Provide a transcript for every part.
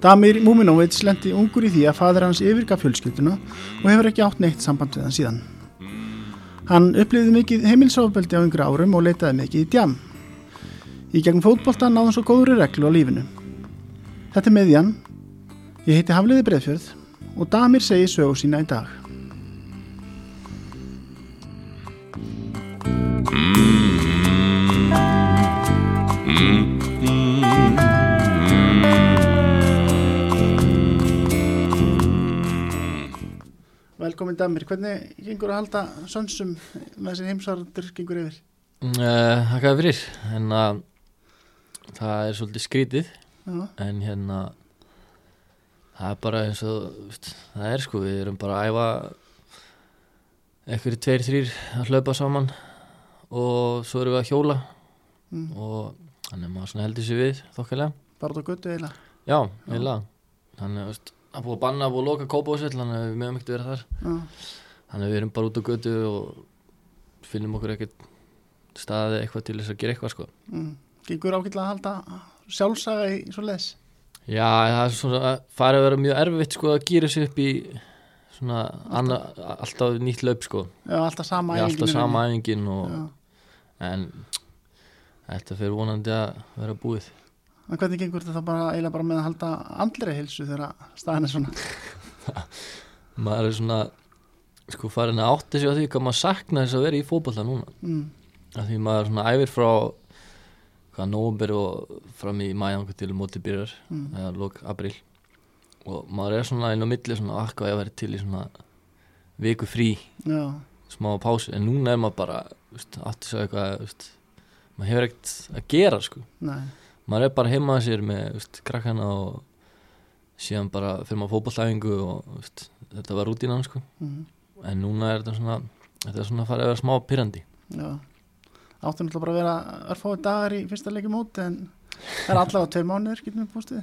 Damir Múminovits lendi ungur í því að fadur hans yfirgaf fjölskylduna og hefur ekki átt neitt samband við hann síðan. Hann upplifði mikið heimilsofbeldi á yngri árum og leitaði mikið í djam. Í gegn fótbolta náðum svo góðri reglu á lífinu. Þetta er meðjan, ég heiti Hafliði Breðfjörð og Damir segi sögu sína í dag. Damir, hvernig gengur að halda sönsum með þessi heimsvartur gengur yfir? Þakka fyrir en að það er svolítið skrítið Já, en hérna það er bara eins og það er sko, við erum bara að æfa einhverjir tveir, þrýr að hlaupa saman og svo erum við að hjóla mm. og þannig að maður heldur sér við þokkilega bara á götu eiginlega. já, eiginlega þannig að að búið að banna, að búið að loka kópásvell þannig að við meðum ekkert vera þar. Já, þannig að við erum bara út á götu og finnum okkur ekkert staði eitthvað til þess að gera eitthvað sko. Mm. Gengur ágætlega að halda sjálfsaga í svo les? Já, það er svona farið að vera mjög erfitt sko að gýra sig upp í svona anna, alltaf nýtt laup sko. Já, alltaf sama æfingin alltaf sama æfingin og, en þetta fyrir vonandi að vera búið En hvernig gengur þetta bara eiginlega bara með að halda andleri hilsu þegar staðin er svona? maður er svona sko farin að átta sig á því hvað maður sakna þess að vera í fótbolta núna Mm. af því maður svona æfir frá hvað nóvumber og fram í mæjangu til móti byrjar Mm. eða lók april og maður er svona inn á milli svona akka að vera til í svona viku frí Já, smá pásu en núna er maður bara veist, aftur svo eitthvað veist, maður hefur ekkert að gera sko nei. Maður er bara heima að sér með veist, krakkana og síðan bara fyrir maður fótballæfingu og veist, þetta var rútínan sko Mm. en núna er þetta svona þetta er svona að fara að vera smá pyrrandi Já. Áttu náttúrulega bara að vera örfáið dagar í fyrsta leiki móti en það er allavega tveir mánuður, getum við bústið.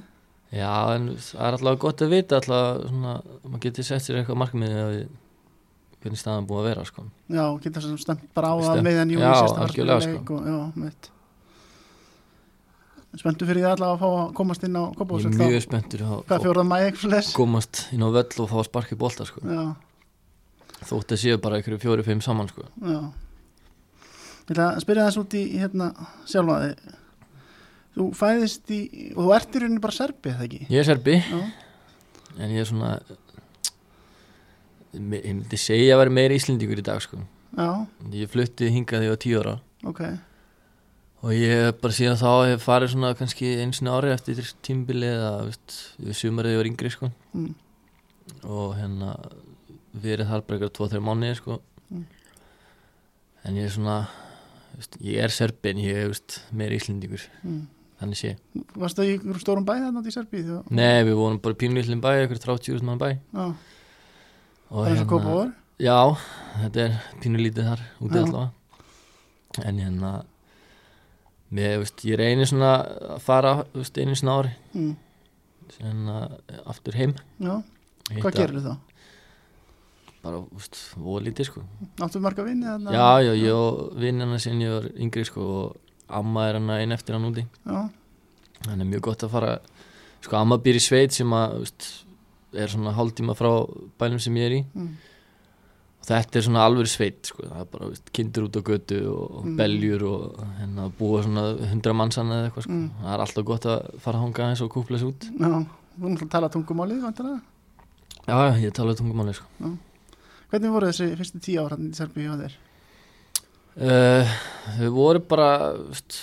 já en það er alltaf gott að vita alltaf svona maður getur sett sér eitthvað markmiði að við hvernig staðan búið að vera sko Já, geta sem stemt bara á Stemt- meðan júni Já, sérst algjörlega, leik sko. og, já, Spenntu fyrir því allavega að fá að komast inn á ég er mjög spenntur að komast inn á völl og fá að sparka í bolta sko. Þótt að séu bara einhverju fjóri, fimm saman sko. Ég ætla að spyrja þess út í hérna sjálfa þig. Þú fæðist í, og þú ert í rauninni bara serbi, eða ekki? ég er serbi. Já, en ég er svona ég myndi segja að vera meira íslendingur í dag sko. Ég flutti hingað ég var tíu ára. Ok. Og ég bara síðan þá hef farið svona kannski einsinu ári eftir tímbili eða veist, við sumarið ég var yngri sko Mm. og hérna verið þar bara eitthvað 2-3 mánuði sko Mm. en ég er svona veist, ég er serbi en ég er meira íslendingur Mm. þannig sé Varstu í ykkur stórum bæ þarna í Serbíu? Þú... Nei, við vorum bara pínlítlinn bæ, eitthvað 30.000 mann bæ og það er eins og Kópavóður? Já, þetta er pínulítið þar úti allavega en hérna með, veist, ég reynir svona að fara veist, einu svona ári Mm. sem aftur heim Já, Hitta hvað gerir þá? Bara, veist, volítið sko Áttu marga vinni? Já, já, ég og vinnina sinni ég var yngri sko og amma er hann einn eftir hann úti Já, þannig er mjög gott að fara sko amma býr í sveit sem að veist, er svona hálftíma frá bænum sem ég er í mm. Og þetta er svona alveg sveit sko. það er bara veist, kindur út á götu og Mm. beljur og hérna búa svona hundra mannsann eða eitthvað sko. Mm. það er alltaf gott að fara að hanga eins og kúpla sér út já, þú náttúrulega tala tungumálið, vantilega. já, ég tala tungumáli sko. Hvernig voru þessi fyrstu tíu ára í Serbíu hjá þér? uh, þau voru bara veist,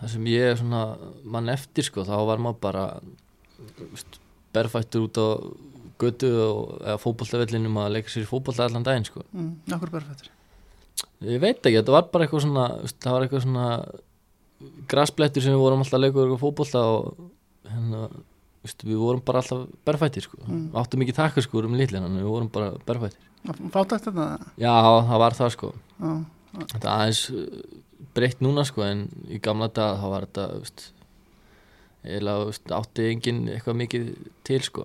það sem ég er svona mann eftir sko, þá var maður bara berfættur út á götu eða fótboltavellinum að leika sér í fótbolta allan daginn sko. Mm. Akkur berfættur? Ég veit ekki, þetta var bara eitthvað svona það var eitthvað svona grasplettur sem við vorum alltaf að leika eitthvað fótbolta og hérna, við vorum bara alltaf berfættir sko. Mm. áttum ekki takkaskúr um litlina við vorum bara berfættir Fátækt þetta? já, það var það sko Já, þetta er aðeins uh, breytt núna sko en í gamla dag þá var þetta veist, átti engin eitthvað mikið til sko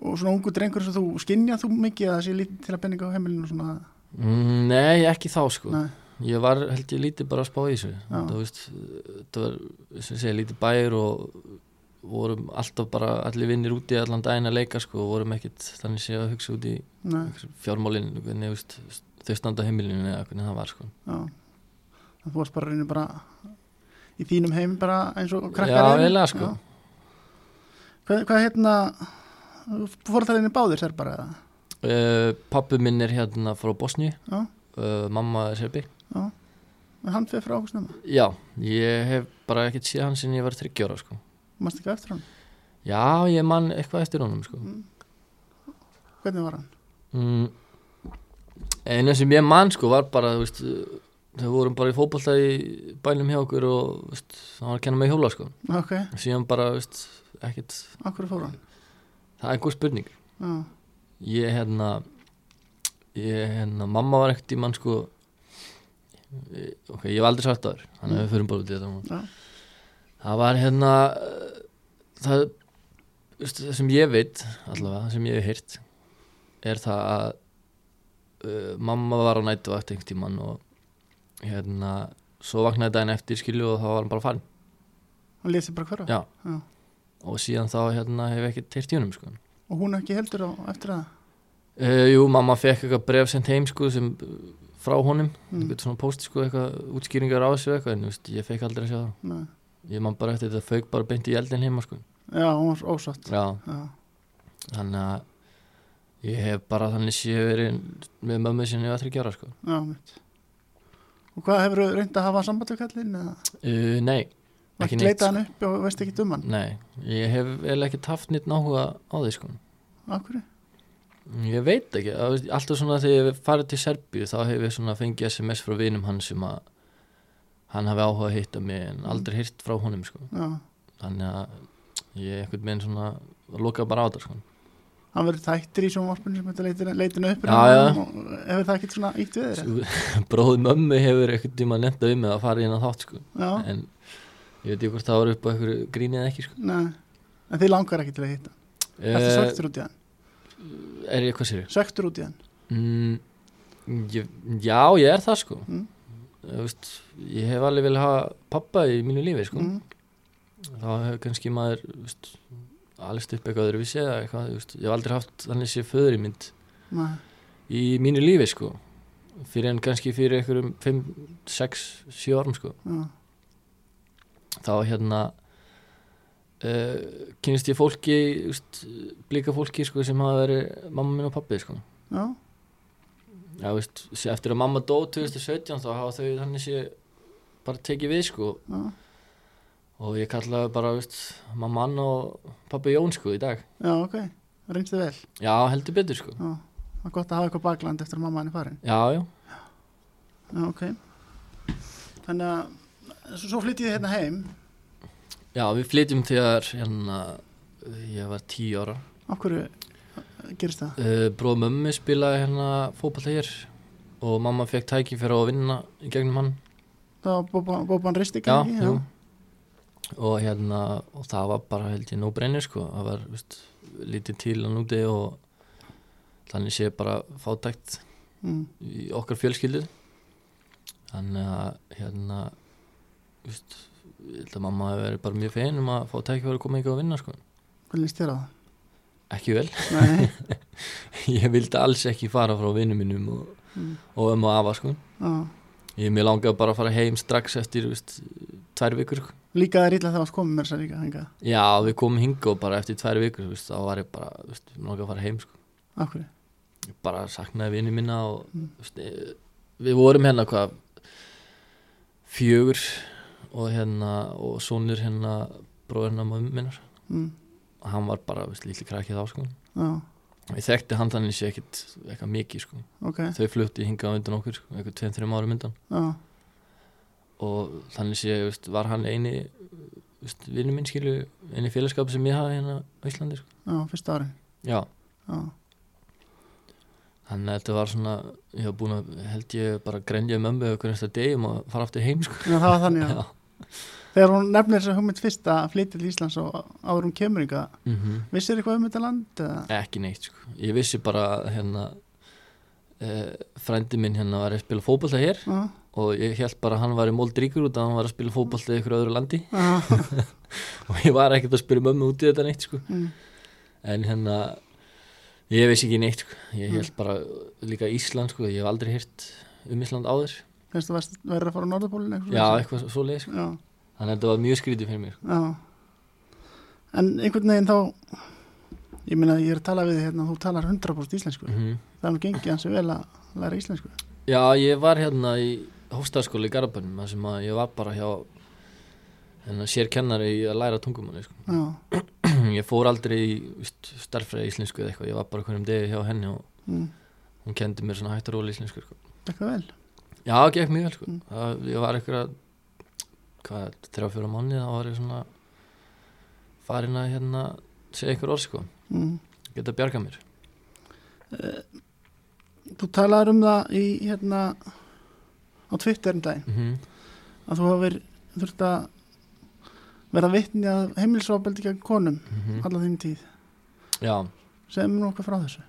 og svona ungu drengur sem þú skinja þú mikið að það sé lítið til að penninga á heimilinu svona, mm, nei, ekki þá sko. Nei, ég var held ég lítið bara að spá í þessu. Það, veist, þetta var sem segi, lítið bæir og vorum alltaf bara allir vinnir úti allan daginn að leika sko og vorum ekkit þannig sé að hugsa út í fjármálin þau standa heimilinu eða hvernig það var sko. Já. Þú varst bara reynir bara í þínum heim bara eins og krakkar Já, eiginlega, sko. Já. Hvað, hvað hérna fórþælinni báðir sér bara uh, pappi minn er hérna frá Bosníu. Já, uh, mamma er serbi. Hann fyrir frá snemma? Já, ég hef bara ekkert séð hann sinni ég var 30 ára sko. Mást ekki eftir hann já, ég man eitthvað eftir honum sko. Hvernig var hann? mm, einu sem ég man sko var bara veist, þau vorum bara í fótbolta í bænum hjá okkur og veist, hann var að kenna mig hjóla sko. Ok, síðan bara, ekkert akkur fór hann? Það er góð spurning. Já, ég hérna ég hérna, mamma var ekkert í mann sko ok, ég hef aldrei sagt það þannig að við förum bara út í þetta já, það var hérna það, það sem ég veit allavega, það sem ég hef heyrt er það að uh, mamma var á nættu eftir einhvern tímann og hérna svo vaknaði daginn eftir skilju og þá var hann bara farin hann lét sér bara hverfa? Já. Já. Og síðan þá hérna hef ég ekkert heyrt í honum sko. Og hún ekki heldur á eftir það? Uh, jú, mamma fekk eitthvað bref sendt heim sko sem frá honum. Mm. eitthvað svona post sko, eitthvað útskýringar á þessu eitthvað en veist, ég fekk aldrei að sjá það. Nei. ég man bara eftir þetta fauk bara beint í eldin heima sko. Já, hún var ósátt. Já, Já, þannig að ég hef bara þannig sé verið með mömmu sinni að þryggja ára sko. Já, mitt Og hvað hefur þú reynd að hafa samband við kallinn eða? Uh, nei, var ekki leitað hann upp og veist ekki um hann nei, ég hef eða ekki haft nýtt náhuga á því sko Akkur? ég veit ekki, það alltaf svona þegar ég farið til Serbíu þá hef ég svona fengið SMS frá vinum hans sem að hann hafi áhuga að hitta mig en aldrei hirt frá honum sko Já, þannig að ég einhvern veginn svona loka bara á þetta sko. hann verður þættir í sjónvarpinu sem þetta leitin, leitinu upp Já, já. Hefur það ekkert svona ítt við þér? bróði mömmu hefur einhvern tíma nefnda um með að fara inn að þátt sko. Já, en ég veit ekki hvort það var upp á einhverju gríni eða ekki sko. nei En þið langar ekki til að hitta Þetta uh, svektur út í hann? er ég hvað sér Svektur út í hann? Mm, ég, já ég er það sko. Mm. Veist, ég hef alveg vel hafa pappa í mínu lífi sko. mm. þá hefur kannski maður veist, alveg upp eitthvað öðruvísi eða eitthvað, veist, ég hef aldrei haft þannig sé föður í mynd Nei, í mínu lífi sko. Fyrir en kannski fyrir einhverjum 5, 6, 7 árum sko. Já, þá hérna uh, kynist ég fólki úst, blíka fólki sko sem hafa verið mamma minn og pappi sko. Já, já, veist, eftir að mamma dó 2017 þá hafa þau þannig sé bara tekið við sko. Já, og ég kallaði bara veist, mamma Anna og pappi Jón sko í dag. Já, ok. Reynst þið vel. Já, heldur betur sko. Já, það er gott að hafa eitthvað bakland eftir að mamma henni farin. Já, já, Já, ok. Þannig að svo, svo flyttið þið hérna heim já, við flytjum þegar hérna ég var 10 ára Af hverju gerist það? uh, bróð mömmu spilaði hérna fótballa hér og mamma fekk tæki fyrir að vinna í gegnum hann Það var Bóban Ristik já, ekki? jú og hérna, og það var bara held ég nóbrennir sko, það var veist, lítið til að núti og þannig sé bara fátækt mm. í okkar fjölskyldu þannig að hérna veist, ég held að mamma hefur verið bara mjög fein um að fá tæki fyrir að koma ykkur að vinna sko. Hvernig líst þér á það? ekki vel, ég vildi alls ekki fara frá vinnum mínum og, mm. og um og afa sko. já ég mér langaði bara að fara heim strax eftir veist, tvær vikur sko. Líka það er illa þegar það komið mér sér líka hengað Já, við komum hinga og bara eftir tvær vikur, þú veist, þá var ég bara, mér langaði að fara heim, sko. Hverju? Ég bara saknaði vini minna og, Mm. við vorum hérna hvað, fjögur og hérna, og sonur hérna, bróðurna minnar. Mm. Og hann var bara, lítið krakkið á, sko. Já, Ég þekkti hann þannig sé ekkit eitthvað mikið, sko. ok Þau flutti hingað undan okkur, sko, eitthvað tveim, þreim árum undan. Já, Og þannig sé, veist, var hann eini, vinnu minn skilju einu félagskap sem ég hafa hérna á Íslandi sko. Já, fyrsta ári já, Já, þannig að þetta var svona ég hef búin að, held ég bara grenja mömmu eða hvernig þetta degum og fara aftur heim sko. Já, það var þannig að já. Þegar hún nefnir þess að hugmynd fyrst að flytja til Íslands og áður hún kemur yngar Mm Vissir eitthvað um þetta land? eða? ekki neitt sko. ég vissi bara hérna eh, frændi minn hérna var að spila fótbolta hér Já, og ég held bara að hann var í mold ríkur út að hann var að spila fótbolta í ykkur öðru landi já, og ég var ekkert að spyrja mömmu út í þetta neitt sko. mm, en hérna ég vissi ekki neitt sko. ég Mm. held bara líka Ísland sko. ég hef aldrei hýrt um Ísland áður finnst varst verið að fara á Norðupólun eitthvað já, eitthvað svo leið sko. Þannig að þetta var mjög skrítið fyrir mér sko. já. En einhvern veginn þá Ég meina, ég er að tala við hérna Þú talar 100% íslensku. Mm Það er nú gengið hans vel að læra íslensku. Já, ég var hérna í hóstaðskóla í Garabænum þar sem að ég var bara hjá hérna, sér kennari í að læra tungumanni sko. Ég fór aldrei í víst, starffræði íslensku eða eitthvað, ég var bara hverjum degi hjá henni og mm, hún kendi mér svona hægt og íslensku sko. eitthvað vel já, það gekk mjög vel sko. Mm. það, ég var eitthvað hvað, þrjá fjóra manni þá var ég svona farin að hérna segja einhver orð sko, mm. geta bjargað mér Þú talaður um það í hérna á Twitter um daginn mm að þú hafur þurft að vera vitni að heimilsofbeldi gegn konum -hmm. alla þín tíð já, segum nú okkar frá þessu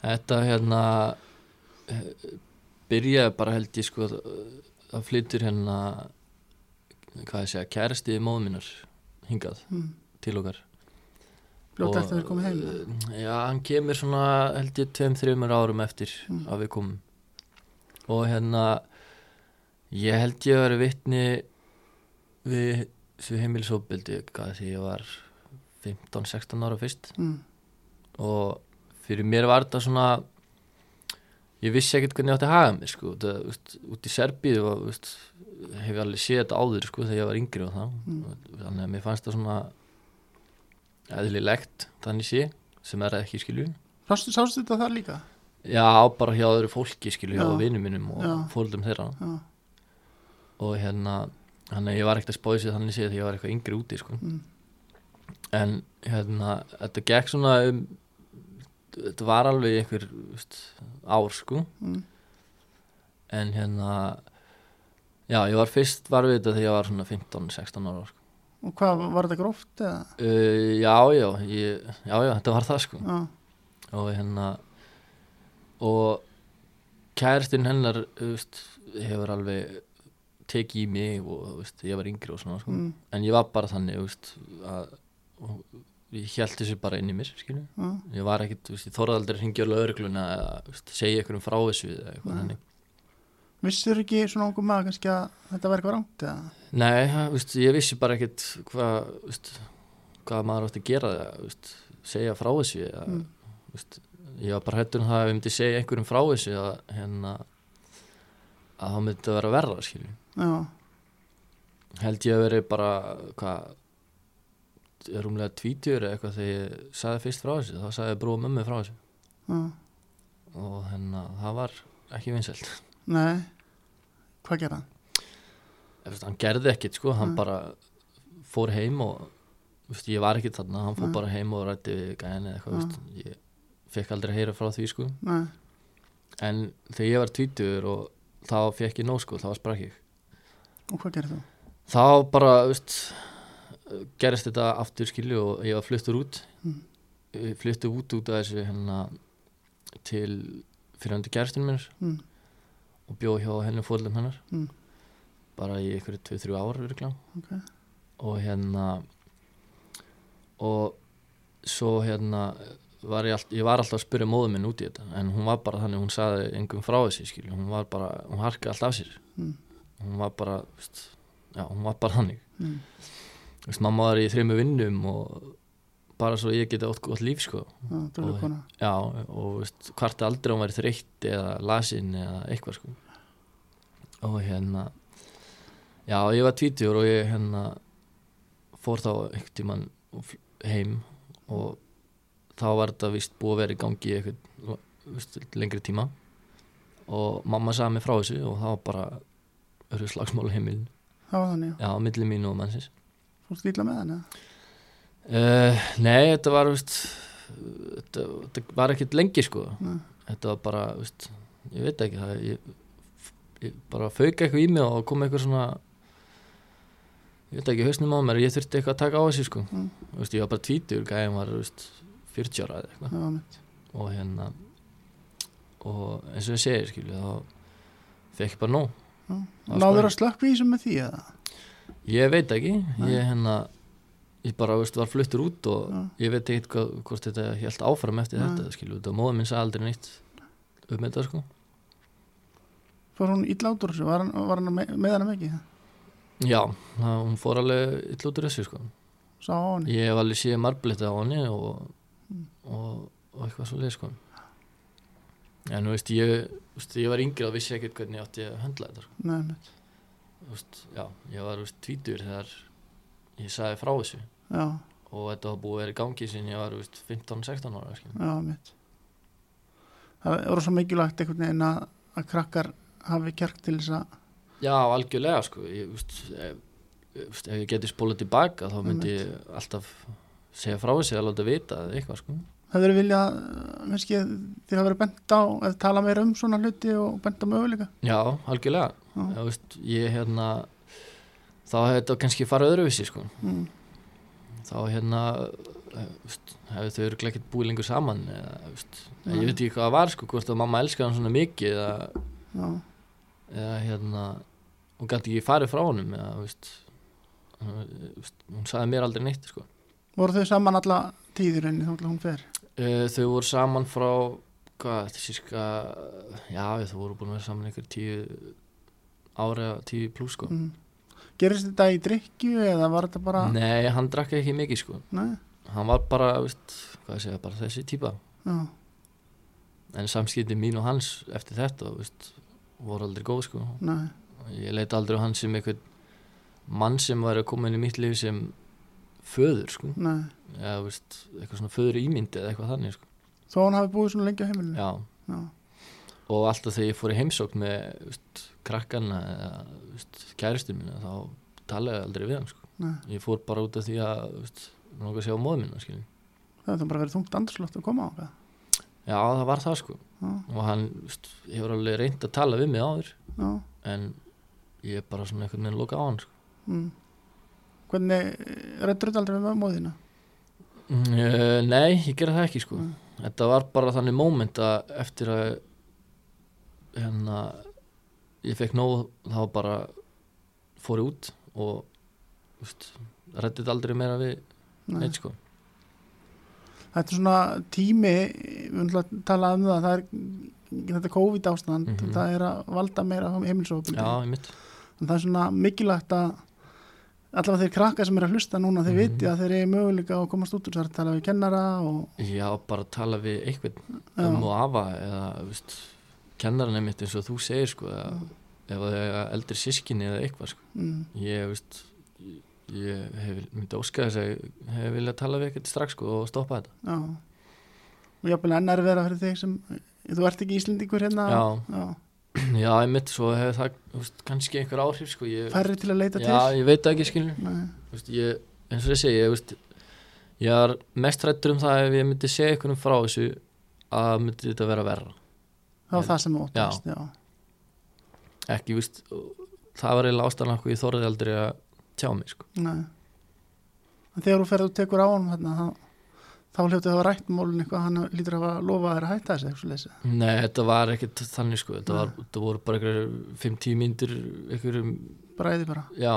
Þetta hérna byrjaði bara held ég sko að flyttur hérna hvað ég segja, kærasti móðu minnar hingað mm. til okkar fljótt Og, eftir að þér komið heim eh, Já, hann kemur svona held ég tveim, þreymur árum eftir Mm. að við komum og hérna ég held ég að vera vitni við þessu heimilisofbildi því ég var 15-16 ára fyrst mm. og fyrir mér var þetta svona ég vissi ekkert hvernig ég átti að haga mér sko, það, veist, út í Serbíu og, veist, hef ég alveg séð þetta áður sko, þegar ég var yngri og það Mm. þannig að mér fannst það svona eðlilegt þannig sé sem er ekki skilju Sástu, þetta þar líka? já, bara hjá öðru fólki skilju hjá Já. vinnum mínum og Já. fóldum þeirra Já, og hérna þannig að ég var ekkert að spáði sig þannig sé þegar ég var eitthvað yngri úti sko. mm. en hérna þetta gekk svona um, þetta var alveg einhver veist, ár sko Mm. en hérna já, ég var fyrst var við þetta þegar ég var svona 15-16 ára sko. Og hvað, var þetta gróft eða? uh, já, já, ég, já, já, þetta var það sko Já, og hérna og kæristinn hennar veist, hefur alveg tekið í mig og veist, ég var yngri og svona sko. mm. en ég var bara þannig að ég held þessu bara inn í mér skilju. Já, ég var aldrei að hringja á þú veist, segja ykkur um frá þessu eða eitthvað þannig Vissur ekki svona ungu maður kannski að þetta var eitthvað rámt eða? Nei, ha, veist, ég vissi bara ekkit hvað, hvað maður átti að gera það, segja frá þessu eða, Mm. veist, ég var bara hættur um það að ég myndi segja einhverjum frá þessu að, hérna, að það myndi að vera. Já, Held ég að veri bara, hvað, rúmlega tvítur eða eitthvað þegar ég sagði fyrst frá þessu, þá sagði bróð mömmu frá þessu já, og hérna, það var ekki vinsælt. nei Hvað gerði hann? Gerði ekkit sko, hann Nei. bara fór heim og veist, ég var ekkit þarna, hann fór Nei. bara heim og rætti við gæðin eða eitthvað, veist, ég fekk aldrei að heyra frá því sko, Nei, en þegar ég var tvítur og þá fekk ég nóg sko, þá var sprakk ég og hvað gerði þú? þá bara, veist gerist þetta aftur skilju og ég var fluttur út Mm. Fluttur út út af þessu hérna til fyrirhandi gerstinu mér Mm. og bjóð hjá henni fórlum hennar Mm. bara í einhverju 2-3 ár virkilega Ok, og hérna og svo hérna var ég, allt, ég var alltaf að spyrja móðu minn út í þetta en hún var bara þannig, hún saði engum frá þessi skilju, hún var bara, hún harkaði allt af sér Mm. hún var bara veist, já, hún var bara þannig mm. Veist, mamma var í þrejum vinnum og bara svo ég geti átt gott líf sko. Já, dölur Og- já, og veist, hvart aldrei hún væri þreytt eða lasin eða eitthvað sko. Og hérna já, ég var tvítur og ég hérna fór þá einhvern tímann heim og þá var þetta vist búið að vera í gangi eitthvað vist, lengri tíma. Og mamma sagði mig frá þessu og það var bara örðu slagsmál á heimilin Það var þannig, já, já, á milli mín og mannsins fórst ítla með hann uh, Nei, þetta var veist, þetta, þetta var ekkert lengi sko Nei. þetta var bara veist, ég veit ekki það ég, ég bara fauk eitthvað í mig og kom eitthvað svona ég veit ekki hausnum á mér ég þurfti eitthvað að taka á þessu sko Mm. veist, ég var bara tvítur, gæðin var veist, 40 ára eða eitthvað mitt. og hérna og eins og ég segir skilju þá fekk ég bara nóg var Náður að slökk við með því eða? Ég veit ekki, Nei. ég hérna ég bara veist, var fluttur út og Já. ég veit ekki hvað, hvort þetta helt áfram eftir Nei. þetta skilju, þetta móða minn sagði aldrei neitt um þetta sko Fór hún úr þessu? Var hann, var hann með, með hann ekki? já, það, hún fór alveg úr þessu sko Sá hann? ég hef alveg séð marblita á henni og, Mm. og, og eitthvað svo leið sko en þú veist ég, veist, ég var yngri og vissi ekkert hvernig ég átti að höndla þetta sko. Nei, mitt. Veist, já, ég var veist, tvítur þegar ég sagði frá þessu. Já, og þetta var búið að í gangi sinni ég var þú veist, 15-16 ára já, mitt. Það voru svo mikilvægt einhvern veginn að, að krakkar hafi kjark til þess að já, algjörlega sko. Ég, ef, veist, ef ég geti spólað tilbaka þá myndi ég alltaf segja frá þessu að láta vita eða eitthvað sko. Það verið vilja kannski þið hafa verið bent á eða tala meira um svona hluti og bent á möguleika? Já, algjörlega Já, veist, ég hérna þá hefði þetta kannski farið öðruvísi sko mm. þá hérna eh, hefði þau örglega ekkert búið lengur saman eða, veist, Nei. ég veit ekki hvað það var sko, hvort að mamma elskaði hann svona mikið eða, Já, eða hérna hún gæti ekki farið frá honum eða, veist, hún sagði mér aldrei neitt sko. voru þau saman alla tíðurinn þá hún fer uh, þau voru saman frá hvað, þetta síska já, þau voru búin að vera saman einhver tíu ára, tíu pluss sko. mm. gerist þetta í drikju eða var þetta bara nei, hann drakk ekki mikið sko. Nei? hann var bara, veist, hvað segja, bara þessi típa Já, en samskipti mín og hans eftir þetta veist, voru aldrei góð sko. nei, ég leit aldrei á hann sem einhvern mann sem var að koma inn í mitt líf sem föður sko. eða veist, eitthvað svona föður ímyndi eða eitthvað þannig sko. þó hann hafi búið svona lengi á heimilinu já, Já. Og alltaf þegar ég fór í heimsókn með veist, krakkana kæristur minna þá talaði ég aldrei við hann sko. Ég fór bara út af því að mér langar að sjá móð minna skilur. það hefði bara verið þungt andrslótt að koma á það já, það var það sko Já, og hann veist, hefur alveg reynd að tala við mig áður já en ég er bara svona einhvern veginn loka á hann sko. mm. hvernig rættur þetta aldrei við móðina Uh, nei, ég gera það ekki sko Mm. Þetta var bara þannig moment að eftir að hérna ég fekk nóg þá bara fór ég út og rætti þetta aldrei meira við Nei. neitt sko þetta er svona tími við höfum að tala um það, það er þetta COVID ástand, Mhm. það er að valda meira mitt það er svona mikilvægt að allavega þeir krakka sem er að hlusta núna þeir Mhm. viti að þeir eru möguleika að komast út úr þess að tala við kennara og Já, bara tala við einhvern um og afa eða veist, kennarinn er mitt eins og þú segir sko eða, ef það er eldri sískinni eða eitthvað sko. Mm, ég veist ég, ég hef myndi óska þess að ég hef viljað tala við eitthvað strax sko og stoppa þetta. Já. Og jáfnvel enn er vera fyrir þig sem þú ert ekki Íslendingur hérna? Já. já. Já, ég mitt svo hefur það veist, kannski einhver áhrif sko ég, færri til að leita Já, til? ég veit það ekki skilur. Veist, ég, eins og ég segi ég, veist, ég er mest rættur um það ef ég myndi segja einhvernum frá þessu að myndi þetta vera verra það var það sem óttast já. ekki, veist, það var eiginlega ástæðan okkur ég þorði aldrei að tjá mig sko. Þegar þú ferð og tekur á honum þarna, þá, þá hljótið það að rætt mólun eitthvað, hann lítur að lofa þér að hætta þessu eitthvað. Nei, þetta var ekkert þannig sko. þetta, var, þetta voru bara einhverjum 5-10 myndir einhverjum, Bræði bara, já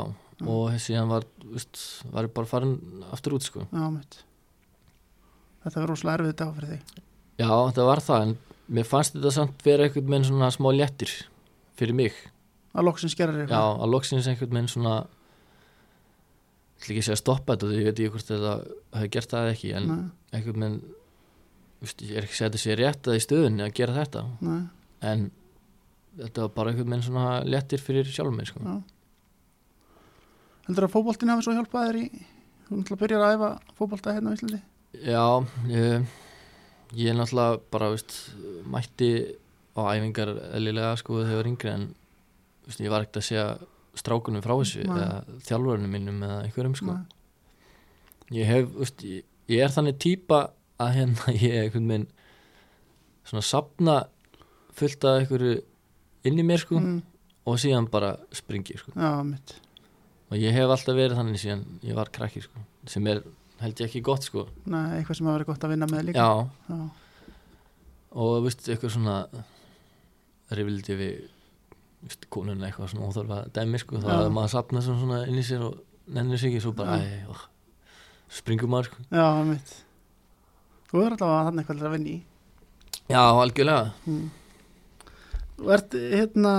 og síðan var, veist, var ég bara farin aftur út sko. já. Þetta var rosalega erfið dag fyrir þig. Já, þetta var það en mér fannst þetta samt vera einhvern veginn svona smá léttir fyrir mig Að loksins gerir Já, eitthvað. að loksins einhvern veginn svona ég ætla ekki að segja stoppa þetta því ég veit ekki hvort þetta hefði gert það ekki en Nei, veginn veist, ég er ekki að segja að þetta sé rétt að í stöðunni að gera þetta nei, en þetta var bara einhvern veginn svona léttir fyrir sjálfum mig sko. já. Heldur að fótboltin hafi svo hjálpað þér í, þú náttúrulega byrjar að æfa fótbolta hérna á Íslandi? Já, ég, ég er náttúrulega bara veist, mætti á æfingar eðlilega sko þegar yngri en veist, ég var ekkert að segja strákunum frá þessu Nei. eða þjálfurinn mínum eða einhverjum sko. Ég hef, veist, ég, ég er þannig típa að hérna ég einhvern veginn svona sapna fullt af einhverju inn í mér sko mm, og síðan bara springi sko. Já, mitt og ég hef alltaf verið þannig síðan ég var krakki sko sem er held ég ekki gott sko. Nei, eitthvað sem hafa verið gott að vinna með líka. Já. Já. og veist eitthvað svona rifildi við konuna eitthvað svona óþarfa dæmi sko. Já. að maður sapna svona, svona inn í sér og nennir sig ekki svo bara æ, ó, springur maður sko. Já, mitt Þú er alltaf að þannig eitthvað að vinna í. Já algjörlega. Mm. Þú ert hérna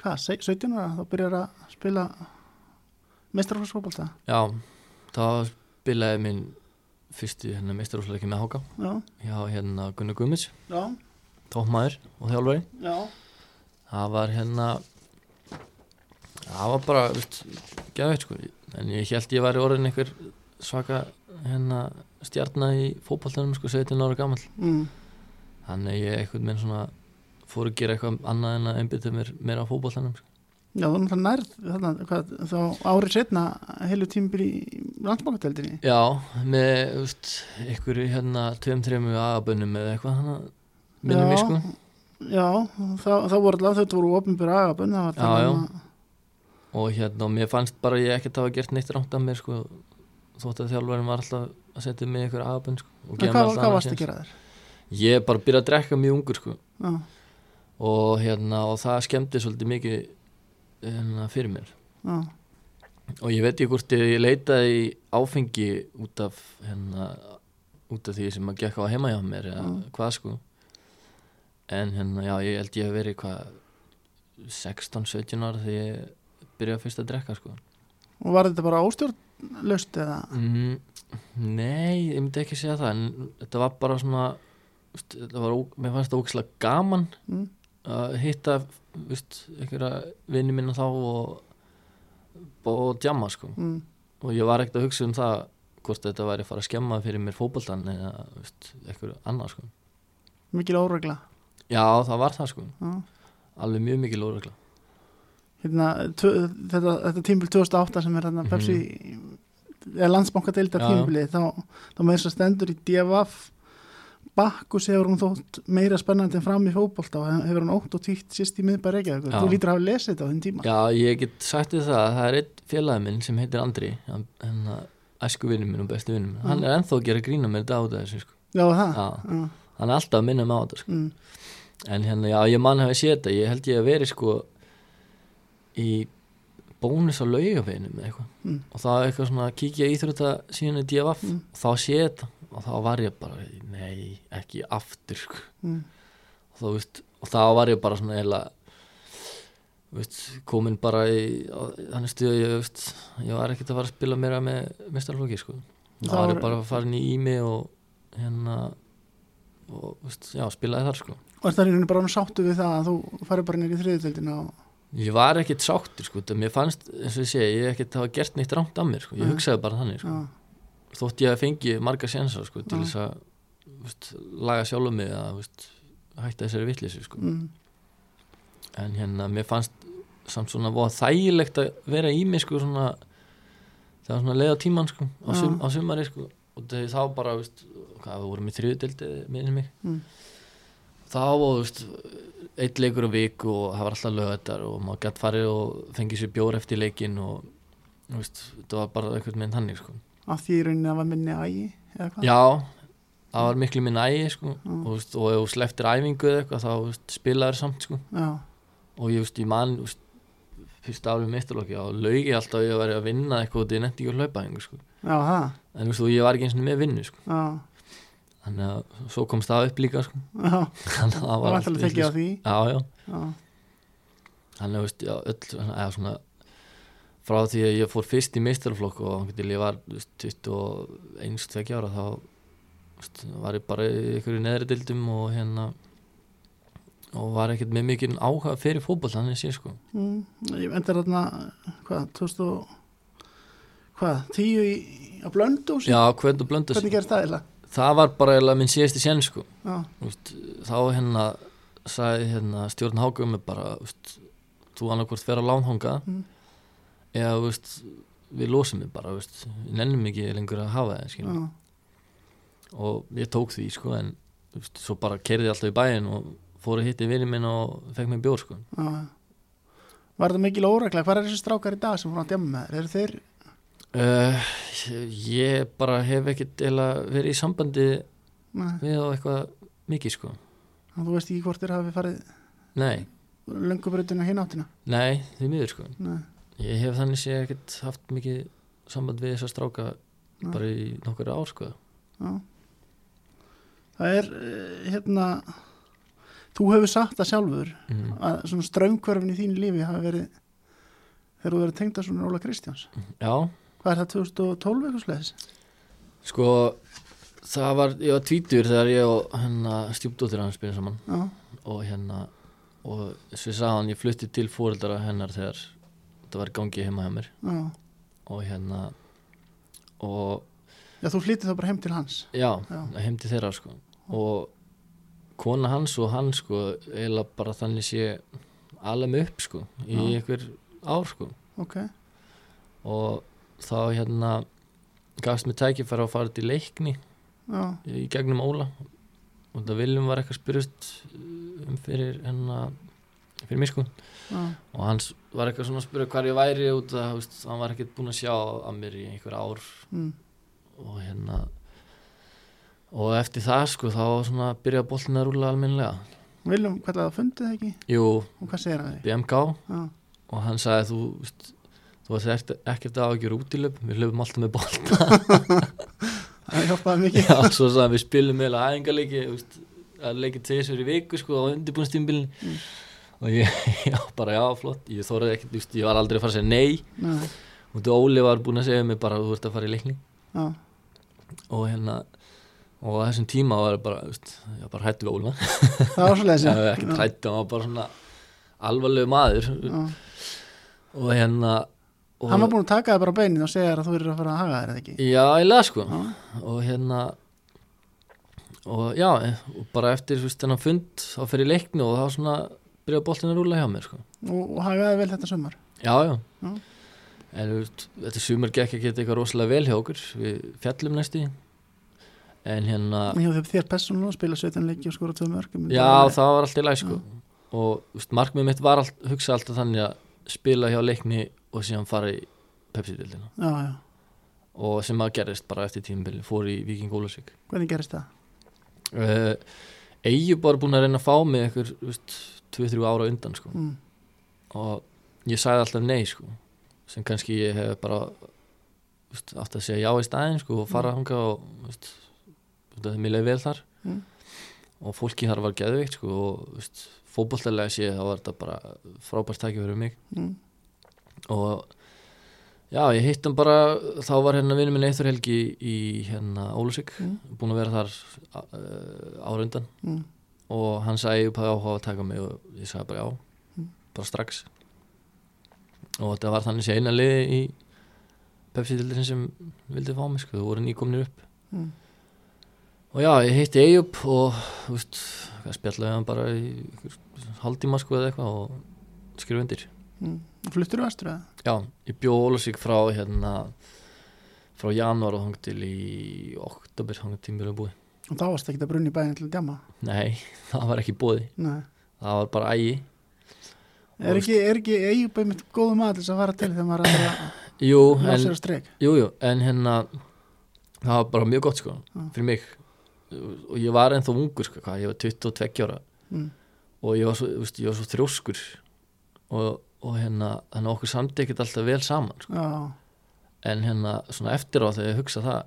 hvað, se- 17 ára þá byrjar að spila meistarflóksfótbolta já þá spilaði minn fyrstu hérna meistarúsleiki með Háka. Já, hjá hérna Gunnar Gummits tókmaður og þjálfari. Já. Það var hérna það var bara geðveitt sko. En ég held ég væri orðin einhver svaka hérna stjarnar í fótballtanum sko 17 ára gammal mm. þannig ég einhvern veginn svona fór að gera eitthvað annað en að einbytta mér meira á fótballtanum sko. Já, þú náttúrulega nærð þarna, hvað, þá árið setna heilu tímbil í landsbankadeldinni já, með veist, einhverju hérna tveim, þreim agabönnum eða eitthvað þannig minnum Já. mig sko Já, þá, þá voru alltaf þetta voru opinbjör agabönn það var Já, já. að- og hérna, mér fannst bara ég ekkert hafa gert neitt rámt af mér sko þótt að þjálfarinn var alltaf að setja mig einhver agabönn sko og En hvað, hvað varst að séns. gera þér? Ég bara byrja að drekka mjög ungur sko Já, og hérna og það skemmti svolítið mikið fyrir mér já, og ég veit ekki hvort ég leitaði áfengi út af hérna út af því sem að gekk á heima hjá mér eða Mm. hvað sko en hérna já ég held ég hef verið hvað 16-17 ára þegar ég byrjaði fyrst að drekka sko og var þetta bara óstjórnlaust eða? mm, Nei, ég myndi ekki segja það en þetta var bara svona þetta var, mér fannst það ógislega gaman Mm. Að hitta einhverja vinni minna þá og, og djamma sko Mm. og ég var ekkert að hugsa um það hvort þetta væri að fara að skemma fyrir mér fótboltan eða eitthvað annað sko Mikil óregla já það var það sko Já. alveg mjög mikil óregla Hérna, þetta, þetta tímbil 2008 sem er hérna. Pepsi eða landsbankadeildar tímbili þá, þá með þess að stendur í DFF Bakkus hefur hún þótt meira spennandi en fram í fótbolta og hefur hún ótt og tíkt sýst í miðbæri Reykjavík Já. þú lítur að hafa lesið þetta á þinn tíma já ég get sagt þið það að það er einn félagi minn sem heitir Andri hann, hann æsku vinnum minn og bestu vinnum minn hann Mhm. er ennþá að gera grína með þetta á þessu sko. Já, það Já. Já. hann er alltaf að minna mig á þetta sko. Mm. en hérna já ég mann hafi séð þetta ég held ég að veri sko í bónus á laugafeinu með eitthvað Mm. og er eitthvað svona kíkja í íþrótta síðan í DFF Mm. og þá sé þetta og þá var ég bara, nei, ekki aftur sko. Mm. og, þá, veist, og þá var ég bara svona veist, komin bara í þannig stuð ég, veist, ég var ekkert að fara að spila meira með mestarflokki sko. þá var ég bara að fara inn í ími og hérna og veist, já, spilaði þar sko Og er það reynu bara sáttu við það að þú farið bara nýr í þriðutöldina og Ég var ekkert sáttur sko, mér fannst, eins og ég segi, ég hef ekkert hafa gert neitt rámt af mér sko, ég hugsaði bara þannig sko. já, þótt ég að fengi marga sénsar sko, til þess að veist, laga sjálfum mig að veist, hætta þessari vitleysu sko. mm. en hérna, mér fannst samt svona voða þægilegt að vera í mig sko, svona, það var svona leiða tíman sko, á, sum, á sumari sko, og þegar þá bara veist, hvað, við vorum í þriðudeldi minni mig Mm. þá var veist, eitt leikur á viku og það var alltaf lögðar og maður gætt farið og fengið sér bjór eftir leikin og veist, þetta var bara eitthvað með þannig sko. Af því rauninni að var minni ægi eða hvað já, það var miklu minn ægi sko, Já. og, veist, og ef þú sleftir æfingu eða eitthvað þá veist, spilaður samt sko. já, og ég, veist, ég man fyrst árið mitturlokki og laugi alltaf að ég væri að vinna eitthvað og þetta er nefnt ekki að hlaupa einhver, sko. já, en þú veist, ég var ekki eins og með vinnu sko. já, þannig að svo komst það upp líka sko. þannig að það var alltaf allt tekið á vitlaust. því já, já já, þannig að veist, já, öll eða svona frá því að ég fór fyrst í meistarflokk og ég var þú veist, 21, 2 ára þá veist, var ég bara í einhverju neðri dildum og hérna og var ekkert með mikið áhuga fyrir fótboll þannig sé sko. Mm, ég endur þarna hvað, 2000 og hvað, 10 í, á blöndós já, hvernig og blöndas hvernig gerist það eða? það var bara eiginlega minn síðasti sen sko. Veist, þá hérna sagði hérna stjórn Hágum bara, veist, þú annarkvort fer að lánhanga Mm. Eða veist, við losum við bara, veist, við nennum ekki lengur að hafa það, já, og ég tók því, sko, en veist, svo bara kerði alltaf í bæinn og fór að hitti vinið minn og fekk mér bjór, sko. Já. Var það mikil óregla? Hvað er þessi strákar í dag sem voru að djama með þér? Eru þeir, uh, ég bara hef ekkert verið í sambandi nei, við á eitthvað mikið, sko. Þú veist ekki hvort þeir hafi farið nei, löngubröðuna hinn áttina? nei, því miður, sko. Nei, ég hef þannig sé ekkert haft mikið samband við þessa stráka Nei. bara í nokkur ár, sko já. Það er, eh, hérna, þú hefur sagt það sjálfur mm. að svona strömmkvörfin í þínu lífi hafi verið þegar þú verið tengda svona Óla Kristjáns. já, Hvað er það 2012 eitthvað slegis? Sko, það var, ég var tvítur þegar ég og hennar stjúpdóttir hans byrjum saman Já, og hérna, og sagði hann, ég flutti til fóreldara hennar þegar það var gangi heima hjá mér já. og hérna, og Já, þú flytið þá bara heim til hans. já, Já. heim til þeirra sko og kona hans og hann sko, eiginlega bara þannig sé alveg mig upp sko í Já. einhver ár sko Ok, og þá hérna gafst mér tækifæra að fara til leikni já, í gegnum Óla og það Viljum var eitthvað spyrust um fyrir hennar fyrir mig sko. Já, og hans var eitthvað svona að spyrja hvar ég væri út að veist, hann var ekkert búinn að sjá að mér í einhver ár. Mm, og hérna og eftir það sko þá svona byrjaði boltin að rúla almennilega. Viljum, hvað það fundið það ekki? Jú, hvað? BMG Já, og hann sagði þú veist, þú varst ekkert, að ágjör útilöp við löpum alltaf með bolta. Það hjálpaði mikið. Já, svo sagði við spilum þú veist, að leiki tveisur í viku sko á undirbúinstímbilin Mm. Og ég, já, bara já, flott. Ég þóraði ekkert, þú veist, ég var aldrei að fara að segja nei. Nei, og þú Óli var búinn að segja mig bara þú ert að fara í leikni. Já, og hérna og á þessum tíma var ég bara, þú veist, ég var bara hættu við Óla það var svo leiðis. ég var ekkert hættu, hann var bara svona alvarlegu maður. Og hérna og, Hann var búin að taka það bara á beinið og segja þér að þú eru að fara að haga þér eða ekki? Já, ég las sko. Og hérna og já, og bara eftir þú veist, þennan fund þá fyrir í leikni og þá svona byrjaði boltin að rúla hjá mér sko. og, hagaði vel þetta sömur. já, já, Já. en þetta sumar gekk ekki eitthvað rosalega vel hjá okkur við fjallum næstu en hérna, hef þér persónulega að spila 17 leiki og skora tvö mörg. já, það var alltaf læg sko. og veist, markmið mitt var allt, hugsa alltaf þannig að spila hjá leikni og síðan fara í Pepsi-dildina Já, já, og sem að gerist bara eftir tímabili fór í Viking Ólasvík hvernig gerist það? uh, Eyjub var búin að reyna að fá mig veist, 2-3 ára undan sko. Mm. og ég sagði alltaf nei sko. sem kannski ég hef bara veist, átt að segja já í staðinn sko, og fara hanga og veist, það er mjög leið vel þar Mm. og fólki þar var geðveikt sko, og fótbolltælega sé þá var þetta bara frábært tæki fyrir mig Mm. og já, ég hitt hann bara þá var hérna vinnur minn Eithur Helgi í hérna Ólusík Mm. búin að vera þar uh, ára undan Mm. Og hann sagði upp að áhuga að taka mig og ég sagði bara já Mm. bara strax og þetta var þannig sé eina liði í Pepsi-dildin sem vildi fá mig sko, þú voru nýkomnir upp Mm. og já, ég hitti Eyjup og hvað spjallaði hann bara í haldíma sko eða eitthvað og skrifa undir Mm. Fluttur þú vestur eða? já, ég bjó Ólusík frá hérna frá janúar og hang til í oktober hang tímur að búi Og þá varst ekki að brunni bæðin til að djama? nei, það var ekki búið Nei. það var bara ægi Er ekki, er ekki eigið bæðið mitt góðu maður til þess að til þegar maður er að jú, en? Jú, jú, en hérna það var bara mjög gott sko Já. fyrir mig og ég var ennþá ungur sko, hvað, ég var 22 ára Mm. og ég var svo, þú veist, ég var svo þrjóskur og, og hérna að okkur ekkert alltaf vel saman sko. Já, en hérna svona eftir á þegar ég hugsa það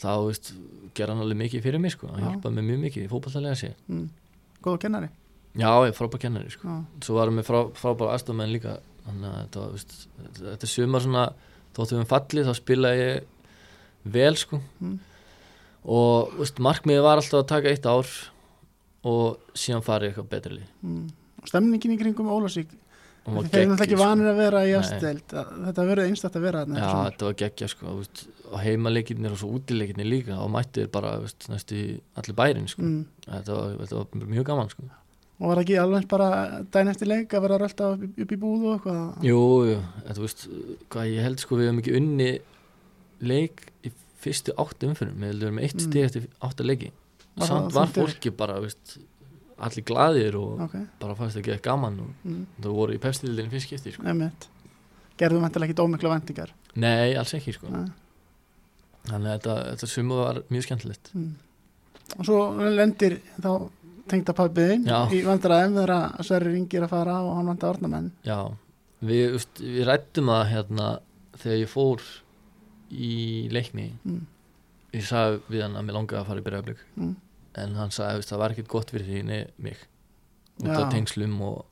þá, veist, gera hann alveg mikið fyrir mig sko, hann Já. hjálpaði mér mjög mikið í fótballtalega sé mm. góða kennari. Já, ég er frábær kennari sko svo varum við frá, frábær aðstofmenn líka þannig að þetta veist, þetta, sumar svona þóttum við fallið, þá spilaði ég vel sko Mm. og veist, markmiðið var alltaf að taka eitt ár og síðan farið eitthvað betri lið mm. Stemningin í kringum Ólasík, þeir eru náttúrulega ekki geggjuð, sko. vanir að vera í aðstæld. Þetta verður einstætt að vera þarna. Já, sumar. þetta var geggja sko veist, og heimaleikirnir og svo útileikirnir líka og mættið bara veist, næstu allir bærin sko. Mm. þetta, var, þetta var mjög gaman sko. og var ekki alveg bara dæn eftir leik að vera rölda upp, í- upp í búð og eitthvað Jú, jú, þetta, veist, hvað ég held sko við hefum ekki unni leik í fyrstu áttu umfyrir, við með eitt Mm. stig eftir átta leiki samt var fólki bara, veist allir glaðir og ok, bara fannst ekki gaman og mm, það voru í pepstildinni fyrst skipti sko. gerðum vantilega ekki dómikla vendingar Nei, alls ekki sko. Þannig að þetta, þetta sumu var mjög skemmtilegt mm. og svo lendir þá tengda pabbiðin Já. í vandræðum þegar að Sverri ringir að fara og hann vanda ornamenn Já, við, þú veist, við rættum það hérna þegar ég fór í leikni mm. ég sagði við hann að mér langaði að fara í bregðarblik Mm. En hann sagði að það var ekkert gott fyrir því nei, mig út Já. af tengslum og,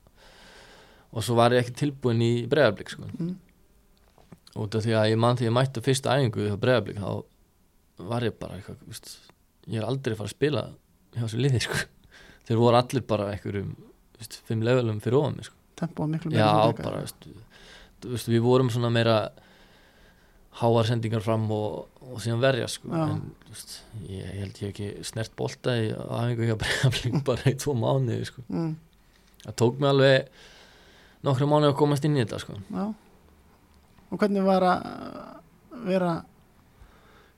og svo var ég ekki tilbúin í bregðarblik sko. Mm. út af því að ég mann því að ég mætti á fyrsta æfingu hjá bregðarblik þá var ég bara eitthvað veist, ég er aldrei fara að spila hjá þessu liði sko. þeir voru allir bara einhverjum fimm levelum fyrir ofan mig sko. tempo miklu já meira en bara þú veist, við vorum svona meira háar sendingar fram og, og síðan verja sko. En veist, ég, ég held ég ekki snert bolta í aðeingu hjá bregðarblik bara í tvo mánuði sko. mm. það tók mig alveg nokkru mánuði að komast inn í þetta sko. og hvernig var að vera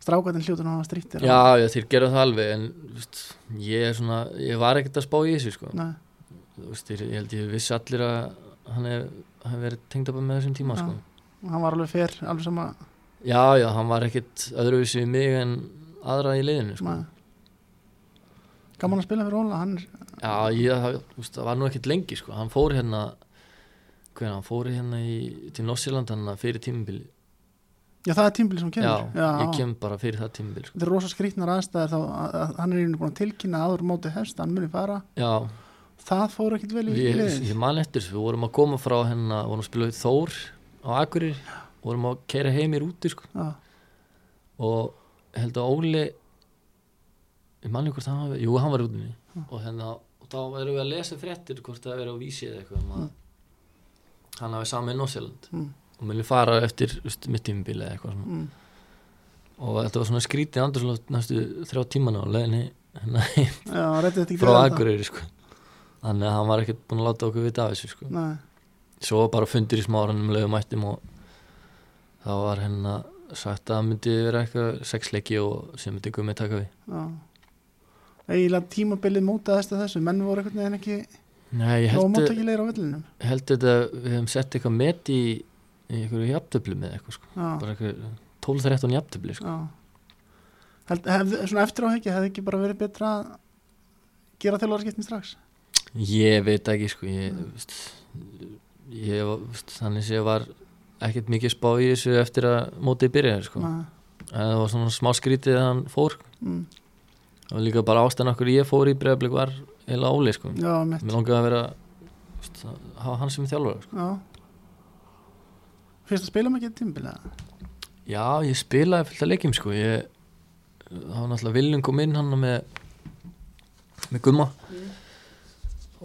strákvæðin hljótun á að strýttir já, já, þeir gerðu það alveg en veist, ég, svona, ég var ekkert að spá í þessu sko. Þú veist, ég, ég held ég vissi allir að hann hef hef verið tengd upp með þessum tíma sko. hann var alveg fyrr alveg sama já, já, hann var ekkert öðruvísi við mig en aðra í liðinu sko. Gaman að spila fyrir Óla hann Já, ég, veist, það var nú ekkert lengi sko. hann fór hérna hvernig, hann fór hérna í, til Norsjöland hann fyrir tímabili. Já það er tímbili sem já, kemur ég kem bara fyrir það tímabili sko. þetta er rosa skrýtnar aðstæðir þá að, hann er einu búin að tilkynna að áður móti hefst hann muni fara. Já, það fór ekkit vel í ég, liðið. ég man eftir við vorum að koma frá hérna, vorum að spila við Þór á Akureyri, vorum að keira heim í rúti sko. og held að Óli ég man ekki hvort hann var jú, hann var rútinni og, hérna, og þá erum við að lesa fréttir hvort það er á vísi eða eitthvað um að hann hafi saman í Norsjöland mm, og mér fara eftir just, mitt tímabili eða eitthvað mm, og þetta var svona skrítið andurslótt næstu þrjá tímana á leiðinni hérna frá? Akureyri sko. þannig að hann var ekkert búinn að láta okkur vita af þessu sko. Svo bara fundur í smáranum leiðum mættum og þá var hérna sagt að það myndi vera eitthvað sexleiki og sem myndi gummi taka við. Já. Eiginlega tímabilið mótaðist að þessu. Menn voru einhvern veginn ekki Nei, ég held, þetta við hefum sett eitthvað met í, í einhverju jafntöflu með eitthvað sko. bara eitthvað 12-13 jafntöflu sko. Held, hef, svona eftir á hekki hefði ekki bara verið betra að gera þjálfarskiptin strax? Ég veit ekki sko. Ég, veist, ég veist, þannig sé var ekkert mikið spá í þessu eftir að mótið byrjaði sko. Það var svona smá skrítið að hann fór. Mm, og líka bara ástæðan okkur ég fór í bregðarblik var eila óli sko. mér langaði að vera að hafa hann sem þjálfur sko. fyrst að spila mikið tímabilið já ég spilaði fullt af leikjum sko. ég það var náttúrulega Viljum kom inn hann með með gumma.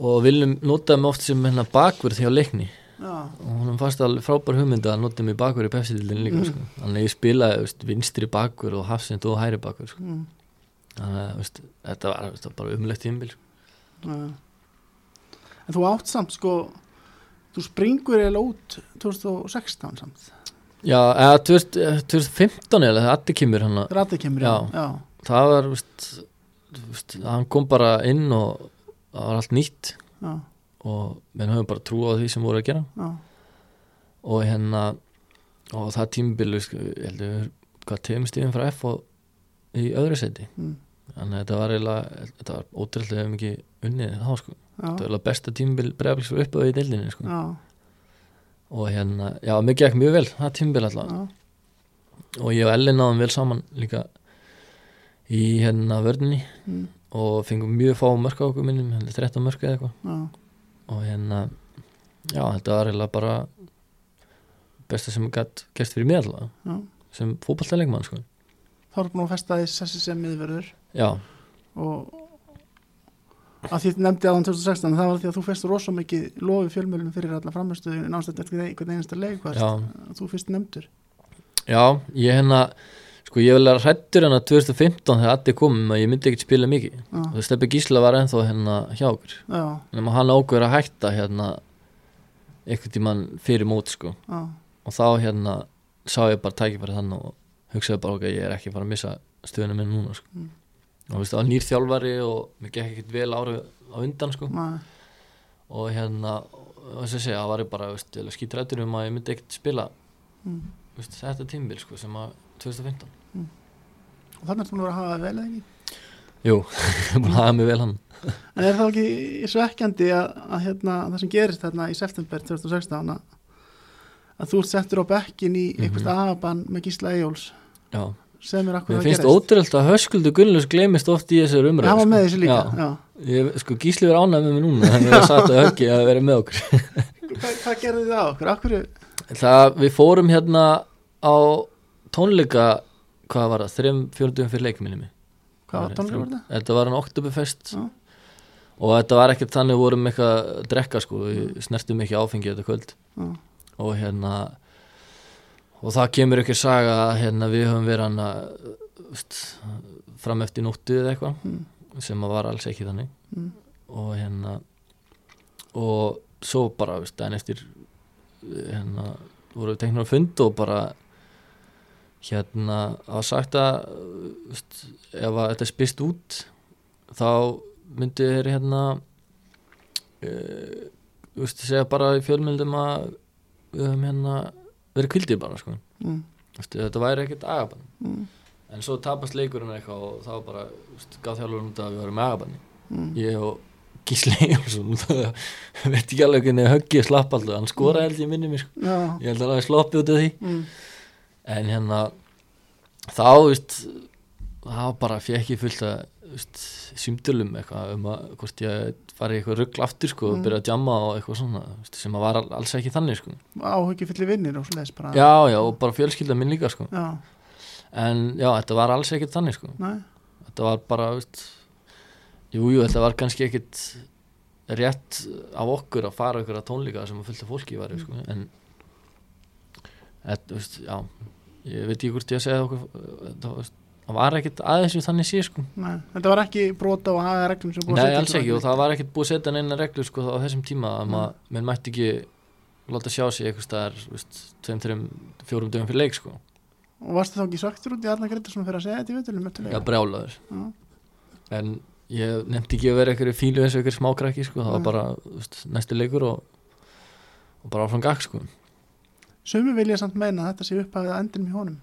Og Viljum notaði mig oft sem hérna bakverð hjá leikni og hún fannst alveg frábær hugmynd að nota mig bakverð í pepsitildin líka Mm. sko. þannig að ég spilaði veist, vinstri bakverð og hafsind og hæri bakverð sko. mm, þannig að veist, þetta var, var bara umlegt tímbil sko. en þú átt samt sko þú springur eða út 2016 samt já, eða 20- 2015 eða allir kemur hann að Rati kemur Já. já, það var veist, veist, hann kom bara inn og það var allt nýtt já, og við höfum bara trú á því sem voru að gera. Já, og hérna og það tímbil veist, ég held að við hvað stíðum frá F og í öðru seti mm, þannig að þetta var eiginlega þetta var ótrúlega mikið unnið þá sko. Já, þetta var eiginlega besta tímbil bregðarbliks fyrir uppöðu í deildinni sko. Já, og hérna, já, mér gekk mjög vel það tímbil alltaf og ég og Ellen náðum vel saman líka í hérna vörninni. Mm, og fengum mjög fá mörk á okkur minnum, hérna 13 mörk eða eitthvað og hérna já, þetta var eiginlega bara besta sem gætt gerst fyrir mér alltaf sem fótballtæleikmann sko. Þá er búin að festa því sessi sem miðverður já, og að því nefndi aðan 2016 það var því að þú fyrst rosa mikið lofi fjölmjölum fyrir alla framstöðu nástætt eftir einhvern einasta leik þú fyrst nefndur. Já, ég hérna sko ég vil vera hrættur hérna 2015 þegar Addi komum að ég myndi ekkert spila mikið já, og Steppi Gísla var ennþá hérna hjá okkur já, nema hann ákveður að hætta hérna einhvern tímann fyrir mót sko já, og þá hérna sá ég bara tækifæri þann og hugsaði bara ok, ég er ekki að fara að missa stöðuna minn núna sko. Mm. og það var nýr þjálfari og mér gekk ekkert vel árið á undan sko. Nei, og hérna, og að segja, það var ég bara skítrættur um að ég myndi ekkert spila mm. veist, þetta tímbil sko, sem að 2015 og þannig ertu búin að að hafa það vel eða ekki? Jú, búin að hafa mig vel hann. En er það ekki svekkjandi að, að hérna, það sem gerist þarna í september 2016 að, að þú ert settur á bekkin í Mhm. aðabann með Gísla Eyjóls Já, sem er akkur mér það finnst gerist ótrúld að Höskuldur Gunnlaus gleymist oft í þessar umræð hann var með þessu líka Já, já. ég, sko Gísli verið ánægð með mig núna þannig að ég satt að höggi að vera með okkur. Hvað, hvað gerði þið á okkur? Akkur, Það, við fórum hérna á tónleika hvað var það, þreim fjórdugum fyrir leikminni hvað var tónleika var þetta? Þetta var hann Oktoberfest Já. og þetta var ekkert þannig við vorum eitthvað að drekka sko, við snertum ekki áfengi þetta kvöld Já. og hérna og það kemur ekki saga að hérna, við höfum verið hann að fram eftir nóttu eða eitthvað Mm. sem að var alls ekki þannig Mm. og hérna og svo bara veist, daginn eftir hérna voru við teknur að fund og bara hérna að sagt að ef að þetta spist út þá myndi þeir hérna uh, veist, segja bara í fjölmyndum að við höfum hérna verið kvildið bara sko. Mm. þetta væri ekkert agabann Mm. en svo tapast leikurinn eitthvað og þá bara gaf þjálfurinn út að við með agabanni Mm. ég og Gísli veit ekki alveg hvernig höggið slapp alltaf hann skoraði held ég minni mér sko. Ég held að er sloppið út af því Mm. En hérna þá veist þá bara fekk ég fullt að símdölum eitthvað um að hvort ég fari í eitthvað ruggl aftur sko, og Mm. byrja að jamma og eitthvað svona veist, sem að var all- alls ekki þannig sko. áhugi fyllir vinnir og svoleiðis bara já já og bara fjölskylda minn líka sko. já, en já þetta var alls ekkert þannig sko. nei, þetta var bara veist, jú jú þetta var kannski ekkert rétt af okkur að fara ykkur að tónleika sem að fullta fólki var sko. en þetta, veist, já ég veit ekki hvort ég að segja okkur það, veist, það var ekkert aðeins við þannig sé sko. nei þetta var ekki brota og haga reglum sem búið að nei setja alls ykkur ekki og það var ekkert búið að setja neina reglur sko, á þessum tíma að maður menn mætti ekki láta sjá sig eitthvað staðar tveim, þreim, fjórum dögum fyrir leik sko. og varstu þá ekki söktur út í Arna Gretarsson fyrir að segja þetta í veiturlum já brjálaður Já. en ég nefndi ekki að vera eitthvað fílu eins og eitthvað smákrakki sko. það var Nei. bara veist, Sumi vilja samt meina að þetta sé upphafið að endinum í honum.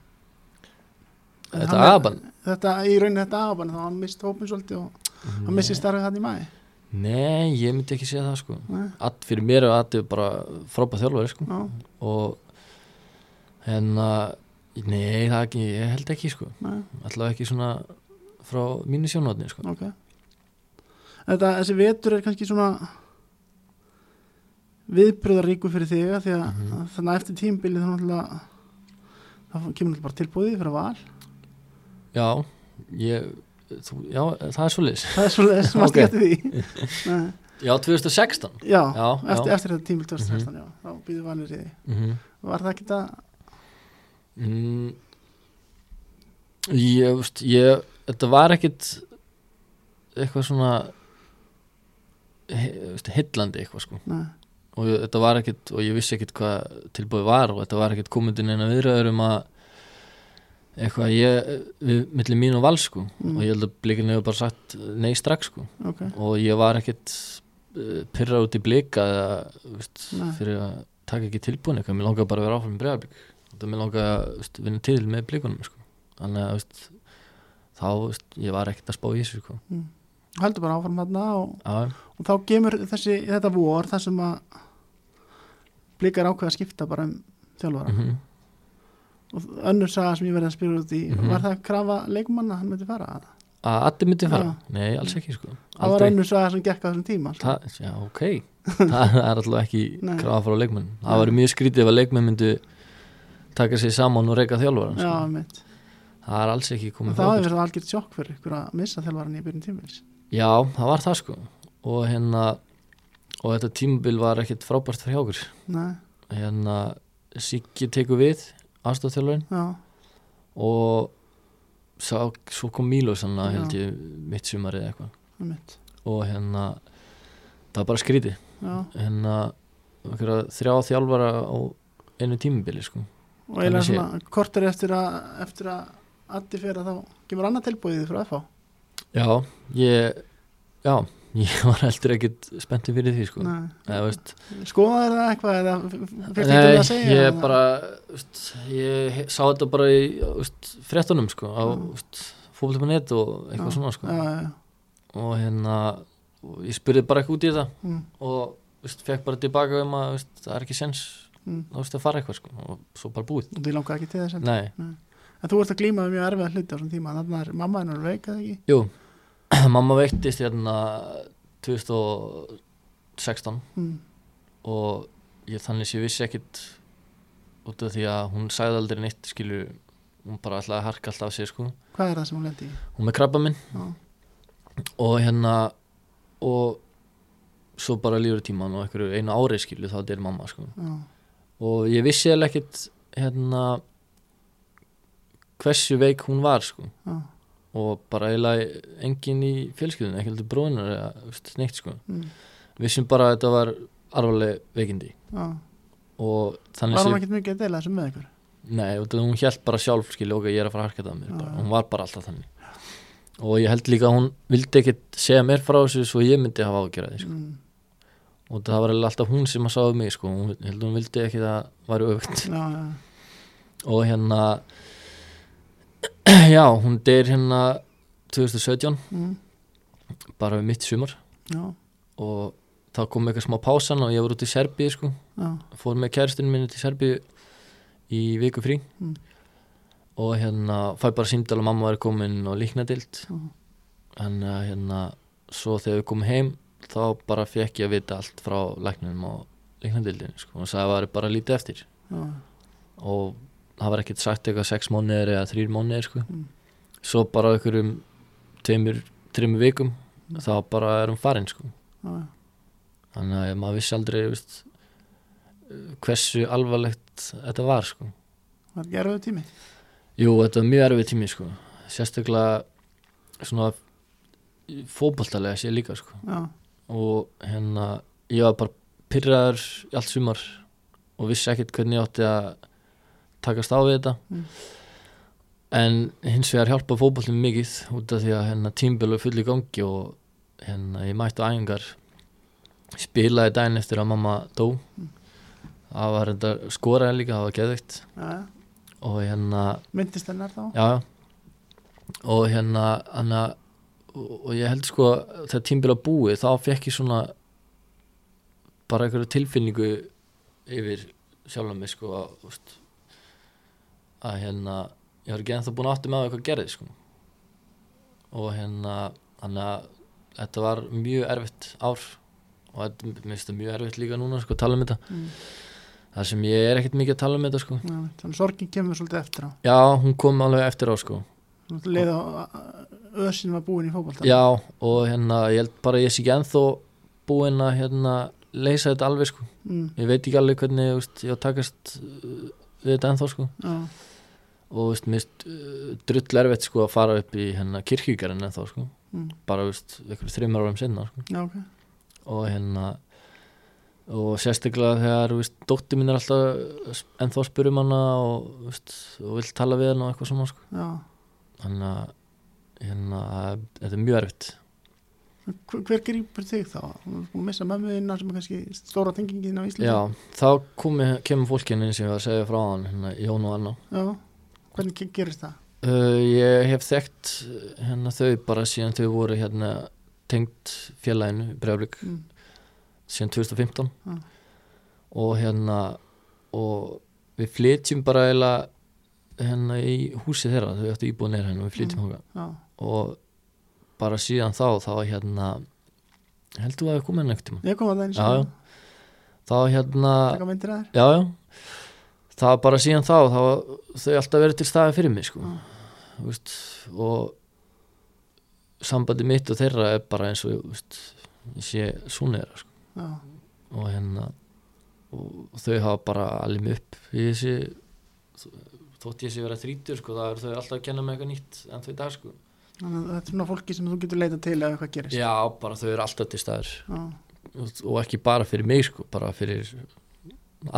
En þetta er- Þetta, í rauninni þetta aðbann þá hann mist hópin svolítið og hann missi starfið hann í mæ Nei, ég myndi ekki segja það sko. At, Fyrir mér er Addi bara frábæð þjálfari sko. Já, og hérna Nei, það ekki, ég held ekki sko. Nei, Allavega ekki svona frá mínu sjónotni sko. Ok. Þetta, þessi vetur er kannski svona viðbröðaríku fyrir þig að því að Mhm. þannig að eftir tímbilið þá náttúrulega það kemur náttúrulega bara tilbúðið fyrir val. Já, ég þú, Já, það er svoleiðis. Það er svolítið sem að Ok. stjætti því? Já, 2016 já, Já, eftir, eftir þetta tímbil 2016 já, þá býður valið í því mm -hmm. var það ekki það mm, Ég, veist, ég Þetta var ekkit eitthvað svona he, veist, heillandi eitthvað sko. Nei, og ég, þetta var ekkit og ég vissi ekkit hvað tilbúið var og þetta var ekkit komundin eina viðröður um að eitthvað ég við millir mín og val sko. Mm. og ég held að blikinni hefur bara sagt nei strax sko. Ok, og ég var ekkit uh, pyrra út í blika fyrir að taka ekki tilbúin eitthvað, mér langaði bara að vera áfram í bregðarblik og mér langaði að vinna til með blikunum sko. Þannig að veist, þá veist, ég var ekkit að spá í þessu sko. Heldur bara áfram þarna og, og þá kemur þessi, þetta vor þar sem að blikar ákveða að skipta bara um þjálfara mm og önnur saga sem ég verði að spyrja út í Mhm. var það að krafa leikmanna að hann myndi fara að að Addi myndi fara? Já. Nei, alls ekki sko það var önnur saga sem gekk á þessum tíma sko. Það, já, ok Það er alltaf ekki krafa frá leikmenn Það Nei. var mjög skrítið ef að leikmenn myndu taka sér saman og reyka þjálfara já, sko. Það er alls ekki komið það verið algjört sjokk fyrir ykkur að missa þjálfaran í byrjun tímils Já, það var það sko og hérna og þetta tímabil var ekkit frábært fyrir hjá okkur. Nei, hérna Siggi tekur við aðstofþjálfurinn já, og sá, svo kom Mílos hann Já. held ég mitt sumarið eða eitthvað. Og hérna það var bara skríti Já, hérna þrjá þjálfara á einu tímubili sko. Og eiginlega svona kortur eftir að eftir að addi fyrir að þá kemur annað tilbúið frá FH já, ég já, ég var heldur ekkit spenntið fyrir því sko. Nei. skoðaði það eitthvað eða Nei, eitthvað að segja ég eða? bara veist, ég sá þetta bara í veist, fréttunum sko á fókbaltum.net og eitthvað Já, svona sko. Já, já, og hérna og ég spurði bara eitthvað út í þetta Mm, og veist, fekk bara tilbaka um að það er ekki sens mm. að fara eitthvað sko og svo bara búið. Og því langaði ekki til þess heldur. Nei, en þú ert að glíma við mjög erfiða hluti á þessum tíma þannig er mamma hennar veik eða ekki? Jú mamma veiktist hérna 2016 mm. og ég þannig sé vissi ekkit út af því að hún sagði aldrei neitt skilu hún bara ætlaði að harka alltaf af sig sko. Hvað er það sem hún lendi í? Hún með krabba minn Já. og hérna og svo bara lífur tíman og einu ári skilu þá deyr mamma sko. Já, og ég vissi eða ekkit hérna hversu veik hún var sko. Já, og bara eiginlega engin í fjölskyldunni ekki heldur bróðunar eða neitt sko mm. vissum bara að þetta var alvarleg veikindi já. og þannig var hún ekkert mikið að deila þessu með ykkur nei, og það- hún held bara sjálf skilja ok, ég er að fara að harka þetta að mér bara. já. hún var bara alltaf þannig og ég held líka að hún vildi ekkit segja mér frá þessu svo ég myndi hafa ágjörði sko. mm. og það var alltaf hún sem að sáðu mig sko. hún held að hún vildi ekki það væri já, og hérna já, hún deyr hérna 2017 mm. bara við mitt sumar. Já, og það kom eitthvað smá pásan og ég var út í Serbíu sko. Já, fór með kæristinu minni til Serbíu í viku frí. Mm. og hérna fæ bara símdal að mamma væri komin og líknadild Mhm. en uh, hérna svo þegar við komum heim þá bara fekk ég að vita allt frá læknum og líknadildinu sko. Og það var bara lítið eftir. Og það var ekkert sagt eitthvað sex mánuðir eða þrýr mánuðir sko. Mm. svo bara okkur um tveimur, tveimur vikum Mm. þá bara er hún farin sko. Já, þannig að maður vissi aldrei veist, hversu alvarlegt þetta var sko. Var ekki erfiðu tími? Jú, þetta var mjög erfið tími sko. Sérstaklega svona fótballtalega sé líka já, og hérna ég var bara pyrraður allt sumar og vissi ekkert hvernig ég átti að takast á við þetta Mm. en hins vegar hjálpa fótballum mikið út af því að hérna tímbil er full í gangi og hérna ég mætti á æfingar spilaði daginn eftir að mamma dó Mm. það var þetta skoraði líka, það var geðvikt já. og hérna myndist hennar þá já, og hérna hana, og, ég held sko þegar tímbil að búi þá fekk ég svona bara einhverju tilfinningu yfir sjálf mig sko að, að hérna ég var ekki ennþá búin átti með á eitthvað gerði sko. Og hérna þannig að þetta var mjög erfitt ár og þetta mér finnst það mjög erfitt líka núna sko tala um þetta. Mm. þar sem ég er ekkert mikið að tala um þetta sko. Já, þannig sorgin kemur svolítið eftir á. Já, hún kom alveg eftir á sko. Leið á ösin var búin í fótbolta. Já, og hérna, ég held bara ég sé ekki ennþá búinn að hérna leysa þetta alveg sko, mm. ég veit ekki alveg hvernig þú veist, ég takast uh, við þetta ennþá sko, já, og veist, mist uh, drull erfitt sko að fara upp í hérna kirkjugarinn ennþá sko, mm. bara veist, ykkur þreymar árum senna sko, já, ok og hérna og sérstaklega þegar, veist, dóttir mín er alltaf ennþá að spura um hana og, og vill tala við hana og eitthvað svona sko, þannig að hérna, þetta er mjög erfitt Hver, grýpur þig þá? Þú missa mömmu þína sem er kannski stóra tengingin á Íslandi Já, þá komi, kemur fólkinu sem ég var að segja frá hann, hérna, Jón og Anna. Já. Hvernig ge- gerist það? Uh, ég hef þekkt uh, hérna, þau bara síðan þau voru hérna, tengt félaginu Breiflik Mm. síðan 2015 Já. og hérna og við flytjum bara eiginlega hérna í húsið þeirra, þau ættu íbúið neira hérna og við flytjum mm. Já, og bara síðan þá þá hérna heldur að við komum hérna ekkert ég kom að það eins já. þá hérna Taka myndir að þér já, já það var bara síðan þá, þá var þau alltaf verið til staði fyrir mig sko. Veist, og sambandi mitt og þeirra er bara eins og veist, ég sé þeirra sko. Já, og hérna og þau hafa bara alveg mig upp í þessi þó þótt ég sé vera þrítur sko, það eru þau alltaf að kenna með eitthvað nýtt en þau dag sko Þannig að þetta er svona fólki sem þú getur leita til ef eitthvað gerist Já, bara þau eru alltaf til staðar Já. og, og ekki bara fyrir mig sko, bara fyrir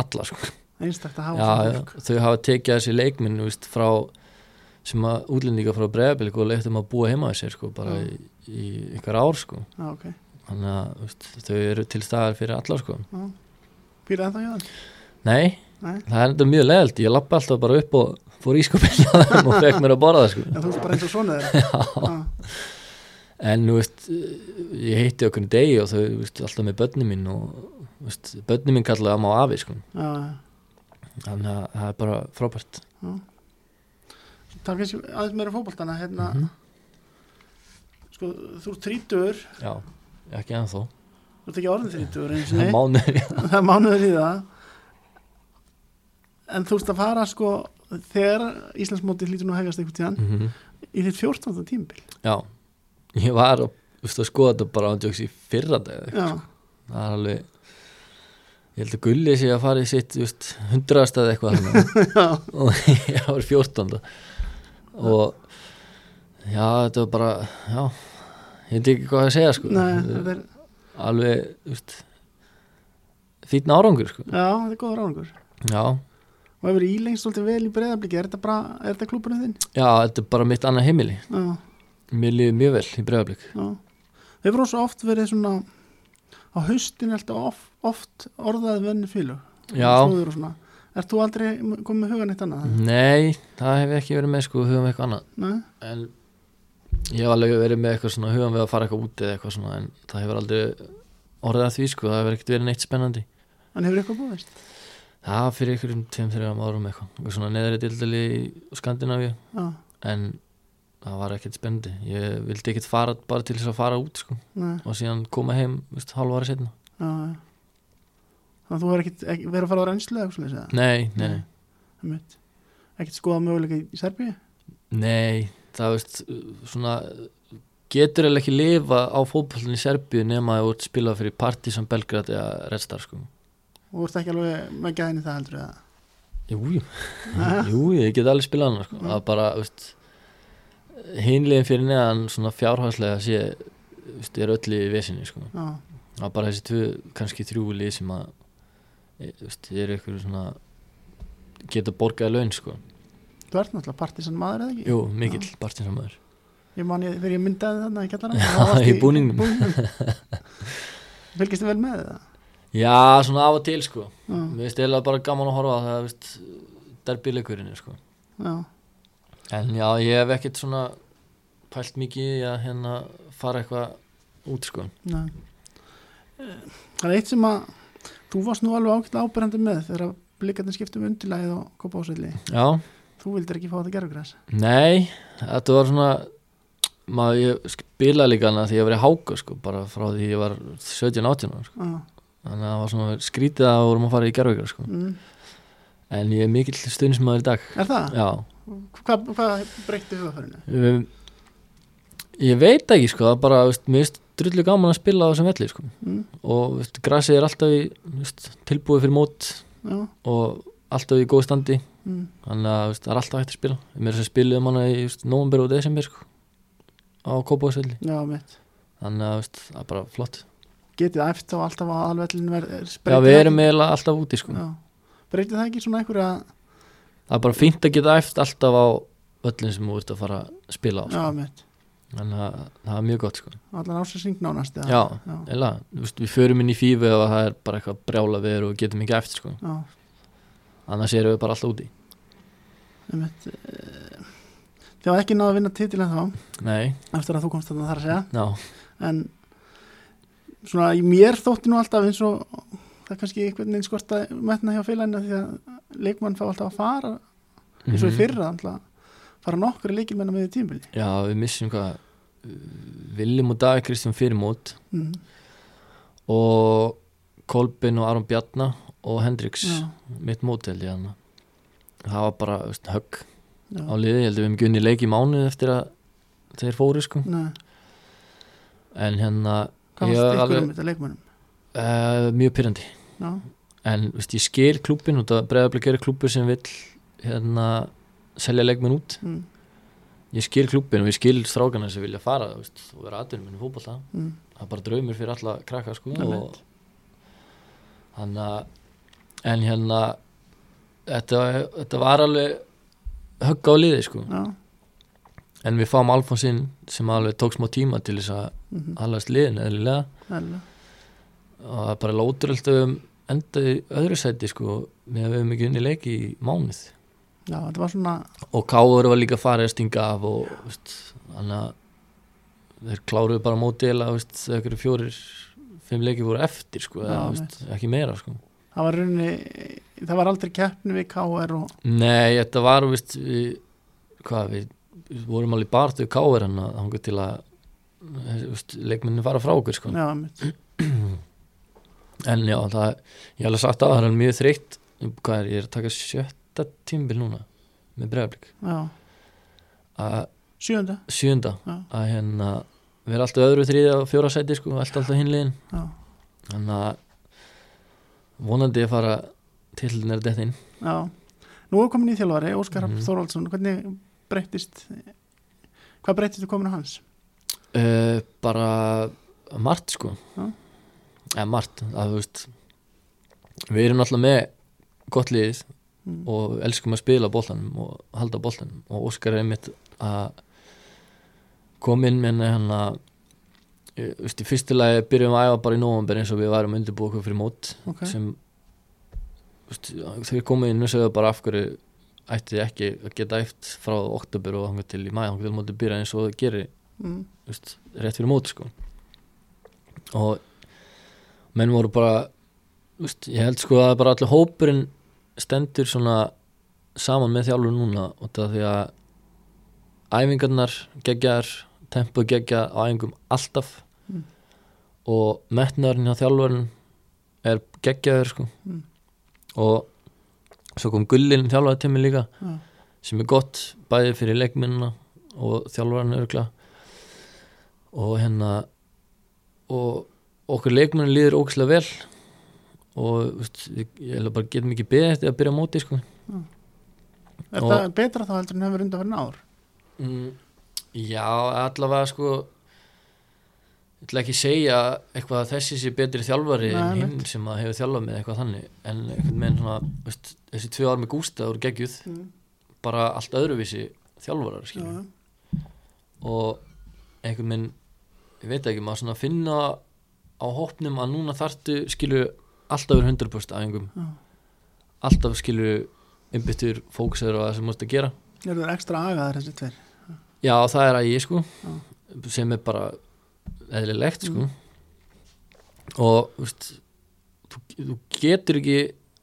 alla sko Einstakt að hafa Já, já, þau hafa tekið þessi leikminn veist, frá sem að útlendinga frá bregðabilik og leiktum að búa heima sér sko, bara Já. í, í ykkur ár sko. Já, ok. Þannig að veist, þau eru til staðar fyrir alla sko. Býrði ennþá hjá þeim? Nei, Nei. það er mjög leðalt ég lappa alltaf bara upp og fór ískopin hjá þeim og fekk mér að borða það sko. Já, þú veist bara eins og svona Já, en þú veist, ég heitti okkur degi og þau, veist, alltaf með börni mín og börni mín kallaði að má afi sko. Já, þannig að það er bara frábært. Já. Það er kannski aðeins meira fótboltana hérna, Mhm. sko, þú ert þrítur Já, ekki ennþá. Þú ert ekki orðin þrítur eins Það er mánuður það. Er mánuður í það. En þú veist að fara sko þegar Íslandsmóti hlýtur nú að hegast einhvern tíðan mm -hmm. í þitt 14. tímbil Já, ég var að, að skoða þetta bara á djóks í fyrra dag já, það er alveg ég held að gulli sé að fara í sitt þú veist, hundraðastæð eitthvað og ég var 14 og já, þetta var bara já, ég veit ekki hvað að segja sko. Nei, þetta er alveg, veist fýtna árangur sko. Já, þetta er góður árangur. Já, og hefur ílengst svolítið vel í breyðabliki er þetta þetta klúburinn þinn? já, þetta er bara mitt annað heimili. Já, mér líður mjög vel í bregðarblik já. Hefur ós oft verið svona á haustin alltaf oft, oft orðaði venni já, svona. Ert þú aldrei komið með hugan eitt annað? nei, það hef ekki verið með sko hugum eitthvað annað. Nei? en ég hef alveg verið með eitthvað svona hugum við að fara eitthvað úti eða eitthvað svona en það hefur aldrei orðið að því sko það hefur ekkert verið neitt spennandi. En hefur eitthvað búist? það fyrir einhverjum tveim, þrjum árum eitthvað eitthvað svona neðri dildali í Skandinavíu. Já, en það var ekkert spennandi. Ég vildi ekkert fara bara til þess að fara út sko. Og síðan koma heim, veist, halva ára setna já, Þannig að þú hefur ekkert ekki, verið að fara á reynslu eða eitthvað nei, nei, að Ekkert skoða möguleika í, Serbíu? nei það veist, svona getur eða ekki lifa á fótbollin í Serbíu nema að þú ert spilað fyrir Partizan Belgrad eða Red Star sko. Og þú ert ekki alveg með gæðin í það heldur eða? Jú, jú, ég get alveg spilað hana sko. er bara, veist hinlegin fyrir neðan svona fjárhagslega sé, veist, er öll í vesinni sko. Það er bara þessi tvö, kannski þrjú lið sem að e, veist, er eitthvað svona geta borgaði laun sko. þú ert náttúrulega partisan maður eða ekki? Jú, mikill, bartinsamöður Ég man ég, þegar ég myndaði þarna í kjallara Já, í búningnum. Fylgist þið vel með það? Já, svona af og til sko. Mér finnst eða bara gaman að horfa það veist, derbyleikurinn sko. já, en já, ég hef ekkert svona pælt mikið í að hérna fara eitthvað út sko. nei Það er eitt sem að þú varst nú alveg ágætt ábyrjandi með þegar blikarnir skiptum undirlægið og kopa ásveitli Já, Þú vildir ekki fá þetta gerfugræs Nei, þetta var svona maður, ég spilaði líka hana því ég var í háka sko, bara frá því ég var 17-18 ára, sko. Já, þannig að það var svona skrítið að vorum að fara í gerðvíkar sko. mm. en ég er mikill stundismæður í dag Er það? Já, Hvað hva breytti hugafærinu? um, ég veit ekki sko, það bara, veist, mér finnst drullu gaman að spila á þessum velli sko. Mm. og veist, grasið er alltaf í veist, tilbúið fyrir mót Já, og alltaf í góð standi mm. þannig að það er alltaf hægt að spila mér er sem spiluðum hana í november og desember sko, á mitt þannig að það er bara flott Getið æft þá alltaf að alvellin verð Já, við erum eiginlega alltaf úti sko. Breytið það ekki svona einhverja það er bara fínt að geta æft alltaf á öllin sem þú ert að fara að spila á sko. þannig að það er mjög gott sko. Allan ásins nánast? Já, já, eða, veist, við förum inn í fífi ef það er bara eitthvað brjála veður og getum ekki eftir sko. annars erum við bara alltaf úti mitt Þið var ekki náðu að vinna titil en þá Nei, eftir að þú komst þarna þar að segja já, en svona mér þótti nú alltaf eins og það er kannski einhvern veginn skort að metna hjá félagina því að leikmann fá alltaf að fara eins og í Mhm. fyrra alltaf fara nokkru leikilmenn með í tímbili Já, við missum hvað Viljum og Davík Kristján fyrir mót. Mm. og Kolbin og Aron Bjarnar og Hendriks já, mitt mót held ég hann það var bara veist, högg já, á liði, ég held að við hefum gunni leik í mánuð eftir að þeir fóru sko. Nei, en hérna hvað Ég fannst var ykkur um þetta leikmennum uh, mjög pyrrandi en veist, ég skil klúbin út að Breiðablik er klúbur sem vill hérna selja leikmenn út. Mm, ég skil klúbbin og ég skil strákana sem vilja fara veist, og vera aðdurinn minni fótbolta. Mm, það er bara draumur fyrir alla krakka sko og þannig að en hérna þetta, þetta var alveg högg á liði sko. Já, en við fáum Alfonsinn sem alveg tók smá tíma til þess að mhm, aðlast liðin eðlilega. Eðlilega. og það er bara lóturöld um enda í öðru sæti sko með að við höfum ekki unni leiki í mánuð já, þetta var svona og Káur var líka farið að stinga af og þannig að þeir kláruðu bara veist, þegar ykkur fjórir fimm leiki voru eftir sko, eða, Já, veist, ekki meira sko. það var rauninni, það var aldrei keppni við KR og Nei, þetta var veist, við, hvað, við, við vorum alveg barðu Káur hann að hanga til að veist, leikminni fara frá okkur sko. já, mitt, en já, það, ég hef alveg sagt að það er mjög þreytt. Hvað er, ég er að taka sjötta tímbil núna með bregðarblik sjönda sjönda að hérna við erum alltaf öðru, þriðja og fjóra sæti sko, allt alltaf hinliðin já, þannig að vonandi að fara til nær þetta inn já. Nú er komin í þjálfari, Óskar mm. Þorvaldsson hvernig breyttist hvað breyttist þú komin á hans? Uh, bara margt sko. Já. Eða margt að veist við erum alltaf með gott liðið mm. og elskum að spila boltanum og halda boltanum og Óskar er einmitt að koma inn með hann að ég- þú veist, í fyrstulegi byrjum við að æfa bara í november eins og við værum undirbúið okkur fyrir mót ok, sem þegar komið inn og segðu bara af hverju ætti ekki að geta æft frá oktober og hanga til í mæ hanga til móti byrja eins og það gerir mm. veist, rétt fyrir móti sko og menn voru bara veist, ég held sko að bara allir hópurinn stendur svona saman með þjálfur núna og það því að æfingarnar geggjar, tempo geggja á æfingum alltaf Mm. og metnaðurinn hjá þjálfurinn er geggjaður sko Mm. og svo kom gullin þjálfari til mig líka já, sem er gott bæði fyrir leikminnuna og þjálfarinn örgla og hérna og okkur leikmennin líður ógæslega vel og veist, ég, held að bara getum ekki beðið eftir að byrja móti sko. er Og- það betra þá heldur en hefur undan fyrir ár mm, Já, allavega sko ég ætla ekki að segja eitthvað að þessi sé betri þjálfari Nei, en hinn sem að hefur þjálfað með eitthvað þannig en einhvern veginn svona veist, þessi tvö ár með Gústa voru geggjuð mm. bara allt öðruvísi þjálfarar já. og einhvern veginn ég veit ekki, maður svona finna á hópnum að núna þartu skilur alltaf verið 100% æfingum. Já. alltaf skilur einbyttur fókusur og það sem múst að gera. Er það ekstra agaðar þessi tveir? Já það er að ég sko sem er bara eðlilegt sko. Og veist, þú, þú getur ekki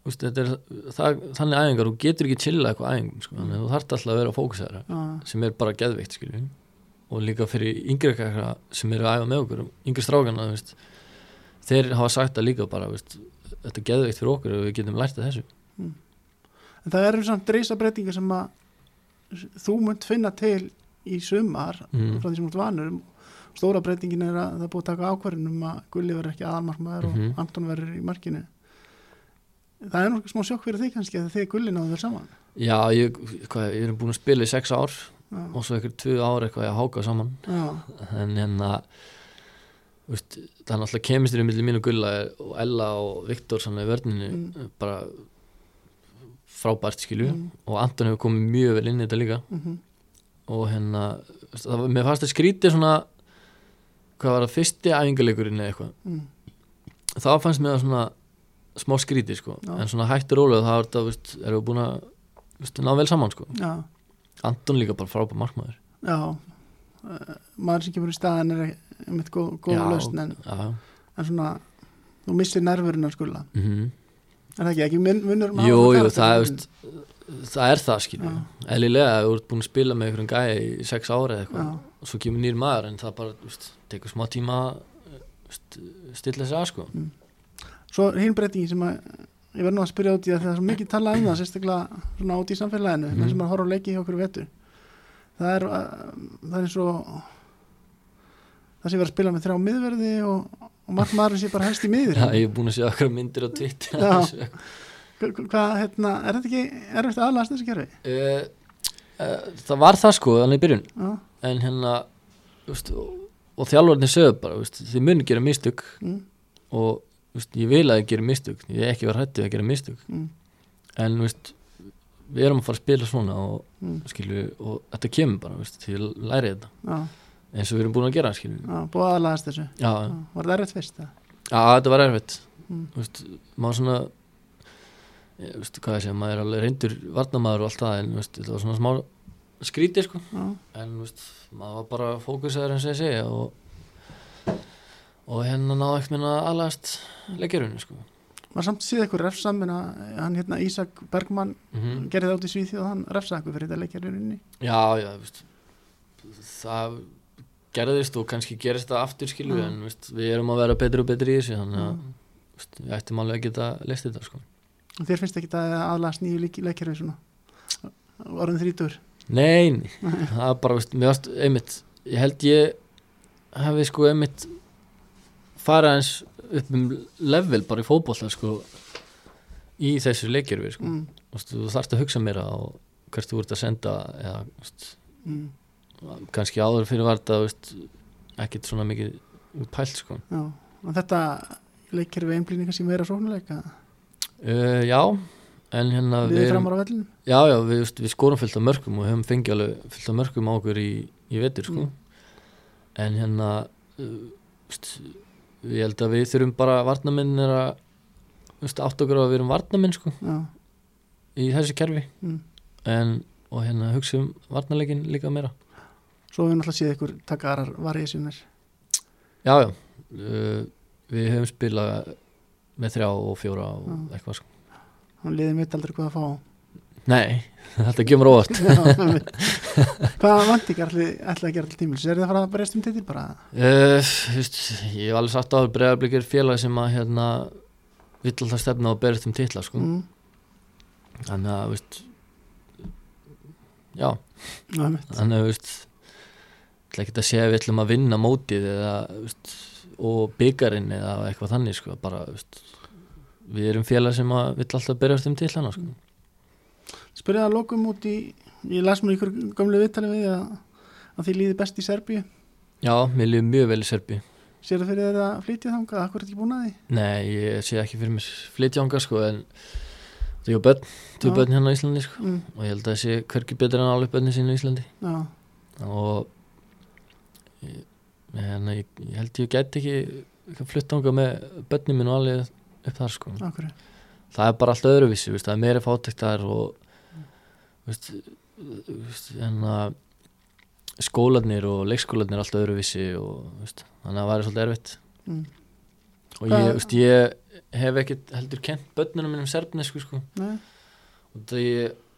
veist, er, það, þannig æfingar þú getur ekki chilla eitthvað æfingum sko, að þú þarft alltaf að vera fókusur já, sem er bara geðveikt skilju. Og líka fyrir yngri kakra sem eru að æfa með okkur yngri strákana veist, þeir hafa sagt það líka bara veist, þetta er geðveikt fyrir okkur og við getum lært að þessu. En það eru samt reysa breytingar sem að þú munt finna til í sumar Mm. frá því sem þú ert vanur. Stóra breytingin er að það búið að taka ákvörðin um að Gulli verður ekki aðalmarkmaður Mhm. og Anton verður í markinu. Það er nokkuð smá sjokk fyrir því kannski að þið Gulli náðu þér saman. Já, ég, hvað, ég er búin að spila í sex ár já, og svo eitthvað tvö ár eitthvað að háka saman. Já, en hérna veist, það er náttúrulega kemistur í milli mín og Gulla og Ella og Viktor svona í vörninu Mm. bara frábært skilju. Mm. og Anton hefur komið mjög vel inn í þetta líka. Mhm, og hérna það, mér fannst það skrítið svona hvað var það fyrsti æfingarleikurinn eða eitthvað. Mm, þá fannst mér það svona smá skrítið sko. Já. en svona hættur rólega þá er þetta veist, erum við búin að veist, ná vel saman sko. Já, Anton líka bara frábær markmaður. Já. Uh, maður sem kemur í staðan er einmitt góð, góð Já, lausn en, en svona þú missir nervurinn að skulla mm er það ekki, ekki mun, munur um að jú, jú, það veist, það er það skilju Já. eðlilega, ef þú ert búin að spila með einhverjum gæja í sex ára eða eitthvað og svo kemur nýr maður en það bara, veist, tekur smá tíma að veist, stilla sig að sko. Svo hinn breytingi sem að ég verð nú að spyrja út í að það er svo mikið talað um það sérstaklega svona út í samfélaginu menn sem að horfa á leiki hjá okkur vetur. Það er, uh, það er eins og það sé verið að spila með þrjá miðverði og, og markmaðurinn sé bara helst í miður Já, ég er búin að sjá okkur myndir á Twitter. Hvað, hérna, er þetta ekki erfitt aðlast þessi kerfi? uh, uh, það var það sko þannig í byrjun. Já, en hérna veist, og, og þjálfarnir sögðu bara veist, þið muni gera mistök. Mm, og veist, ég vil að þið gera mistök. Ég er ekki verið hættið að gera mistök. Mm, en við erum að fara að spila svona og, mm, skilju, og þetta kemur bara að læri þetta. Já, eins og við erum búin að gera skilju. já, búið aðlagast þessu. Já, já, Var það erfitt fyrst? já, þetta var erfitt. Mm, þú veist, maður svona ég, veist, hvað ég segja, maður er alveg reyndur varnamaður og allt það en veist, þetta var svona smá skrítið sko. Já, en veist, maður var bara fókusaður eins og ég segja og, og hérna náðu ekkert minna aðlast leikjörunni sko. Var samt síða ykkur refsam en hann hérna Ísak Bergmann mm gerði það út í Svíþjóð og hann refsaði ykkur fyrir þetta leikjarunni já, já, það gerðist og kannski gerist það aftur skilu Mm. en veist, við erum að vera betri og betri í þessu þannig að Mm. veist, við ættum alveg að geta list þetta sko. Þér finnst ekki að aðlagast nýju leikjarfi svona? Orðin þrítur Nei, nei, það er bara, veist, mér varst, einmitt, ég held ég hefði sko einmitt farið eins upp um level bara í fótbolta sko í þessu leikjörfi sko, mm, þú þarfst að hugsa meira á hvert þú ert að senda eða veist, mm, kannski áður fyrir var þetta veist, ekkit svona mikið út pælt sko. Já, og þetta leikjarfi einblýninga sem meira sóknuleika uh, Já, en hérna á vellinu Já, já, við, veist, við skorum fullt af mörgum og höfum fengið alveg fullt af mörgum á okkur í, í vetur sko. Mm. en hérna veist, ég held að við þurfum bara varnaminn er að átt okkur að við erum varnaminn sko, Já, í þessu kerfi. Mm. en, og hérna hugsa um varnarleikin líka meira Svo við náttúrulega séð ykkur taka aðrar varðið sinir Já, já, uh, við höfum spilað með þrjá og fjóra og Já. eitthvað sko. Hann liðið mitt aldrei hvað að fá Nei, þetta kemur óvart. Hvað vantingar ætli, ætli að gera til tímils? Er það að fara að berjast um titil bara? Uh, veist, ég hef alveg sagt á bregðarblikir félag sem að hérna vill alltaf stefna og berist um titla sko. Mm. þannig að veist, já, þannig að veist, ætla ekki að segja að við ætlum að vinna mótið eða, veist, og byggarinn eða eitthvað þannig sko, bara, veist, við erum félag sem vill alltaf berjast um titlana sko. Spurði það að lokum út í ég las mér ykkur gömlu viðtali við að, að því líði best í Serbíu já, mér líður mjög vel í Serbi Sér það fyrir þeirra að flytja þangað, akkur er ekki búin að því? nei, ég sé ekki fyrir mér flytjanga sko, en það er börn, þú Já. börn hérna á Íslandi sko. Mm. og ég held að það sé hverki betur en alveg börnin sín á Íslandi Já, og ég, hérna, ég, ég held ég gæti ekki flutt ánga með börnum minn og alveg upp þar sko. Akkur það er bara allt öðruvísi, veist, það er meiri fátækt þar og veist, veist, hérna, skólanir og leikskólanir er allt öðruvísi og veist, þannig að það væri svolítið erfitt. Mm. og ég, veist, ég hef ekkit heldur kent börnunum minnum serbnesku sko. Nei, og það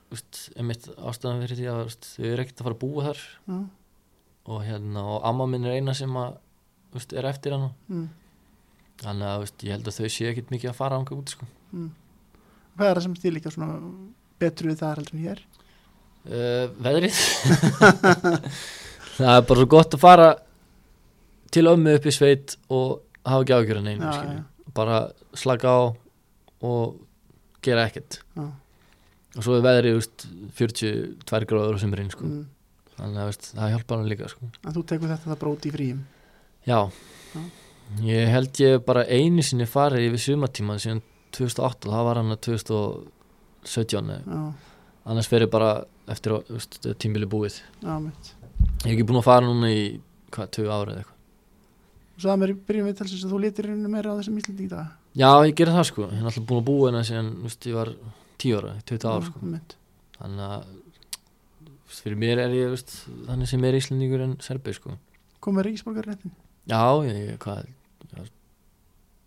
veist, einmitt ástæðan fyrir því að þau eru ekkit að fara að búa þar. Já, og hérna, og amma minn er eina sem að veist, er eftir hana mm. þannig að veist, ég held að þau séu ekkit mikið að fara ánga út sko. Mm. Hvað er það sem þið líka svona betru við það heldur en hér? uh, veðrið það er bara svo gott að fara til ömmu upp í sveit og hafa ekki ágjörðan einu skilju. já. bara slaka á og gera ekkert Já, og svo er veðrið veist, 42 gráður á sumrin sko. mm. Þannig að veist, það hjálpar hann líka sko. En þú tekur þetta það bróti í fríum. Já. Já. ég held ég bara einu sinni farið yfir sumatíman síðan 2008 og það var hann að 2017 eða Já, annars fer ég bara eftir að veist, tímbili búið. Já, ég hef ekki búin að fara núna í hvað, 20 ára eða eitthvað. Og svo að mér byrjum við talsins að þú letir rauninu meira á þessum Íslandi í dag. Já, ég gerir það sko, ég er alltaf búin að búa hérna síðan, veist, ég var 10 ára 20 ára sko, þannig að fyrir mér er ég veist, þannig sem er íslendingur en serbi sko. Komið ríkisborgarréttin já, ég, hvað ég var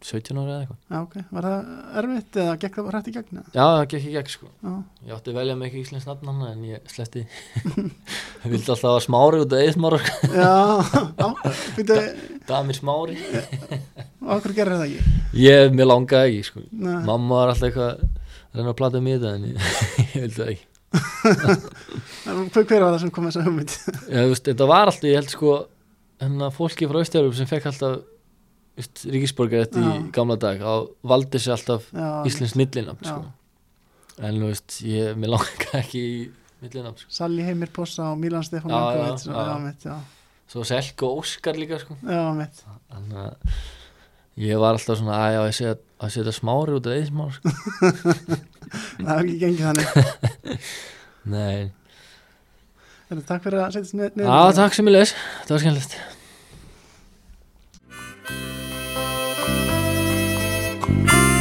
17 ára eða eitthvað. Já, ok, var það erfitt eða gekk það hrætt í gegn? eða? já, það gekk í gegn sko. Já, ég átti að velja mig ekki íslensk nafn hana en ég sletti. Ég vildi alltaf að smári út af eðsmára já, já, býttu, Damir smári. Okkur gerir það ekki? Ég, mér langaði ekki sko. Nei. mamma var alltaf eitthvað að reyna að mig í þetta en ég, ég vildi það ekki Hver, hver var það sem kom þess að hugmynd? Já, veist, þetta var alltaf, ég held sko hérna fólki frá Ístöðurum sem fekk alltaf veist, ríkisborgar þetta í gamla dag á valdi sér alltaf Já, Íslands millinam Já. sko. en þú veist, ég, mér langar ekki í millinafn sko. Salli Heimir Possa og Milan Stefán já, svo Selko Óskar líka sko. já, mitt þannig að ég var alltaf svona að ég setja, að setja smári út af eðismár sko. það hefur ekki gengið þannig. Nei, Heyrðu, Takk fyrir að setjast niður já takk sem ég les það var skemmtilegt. Thank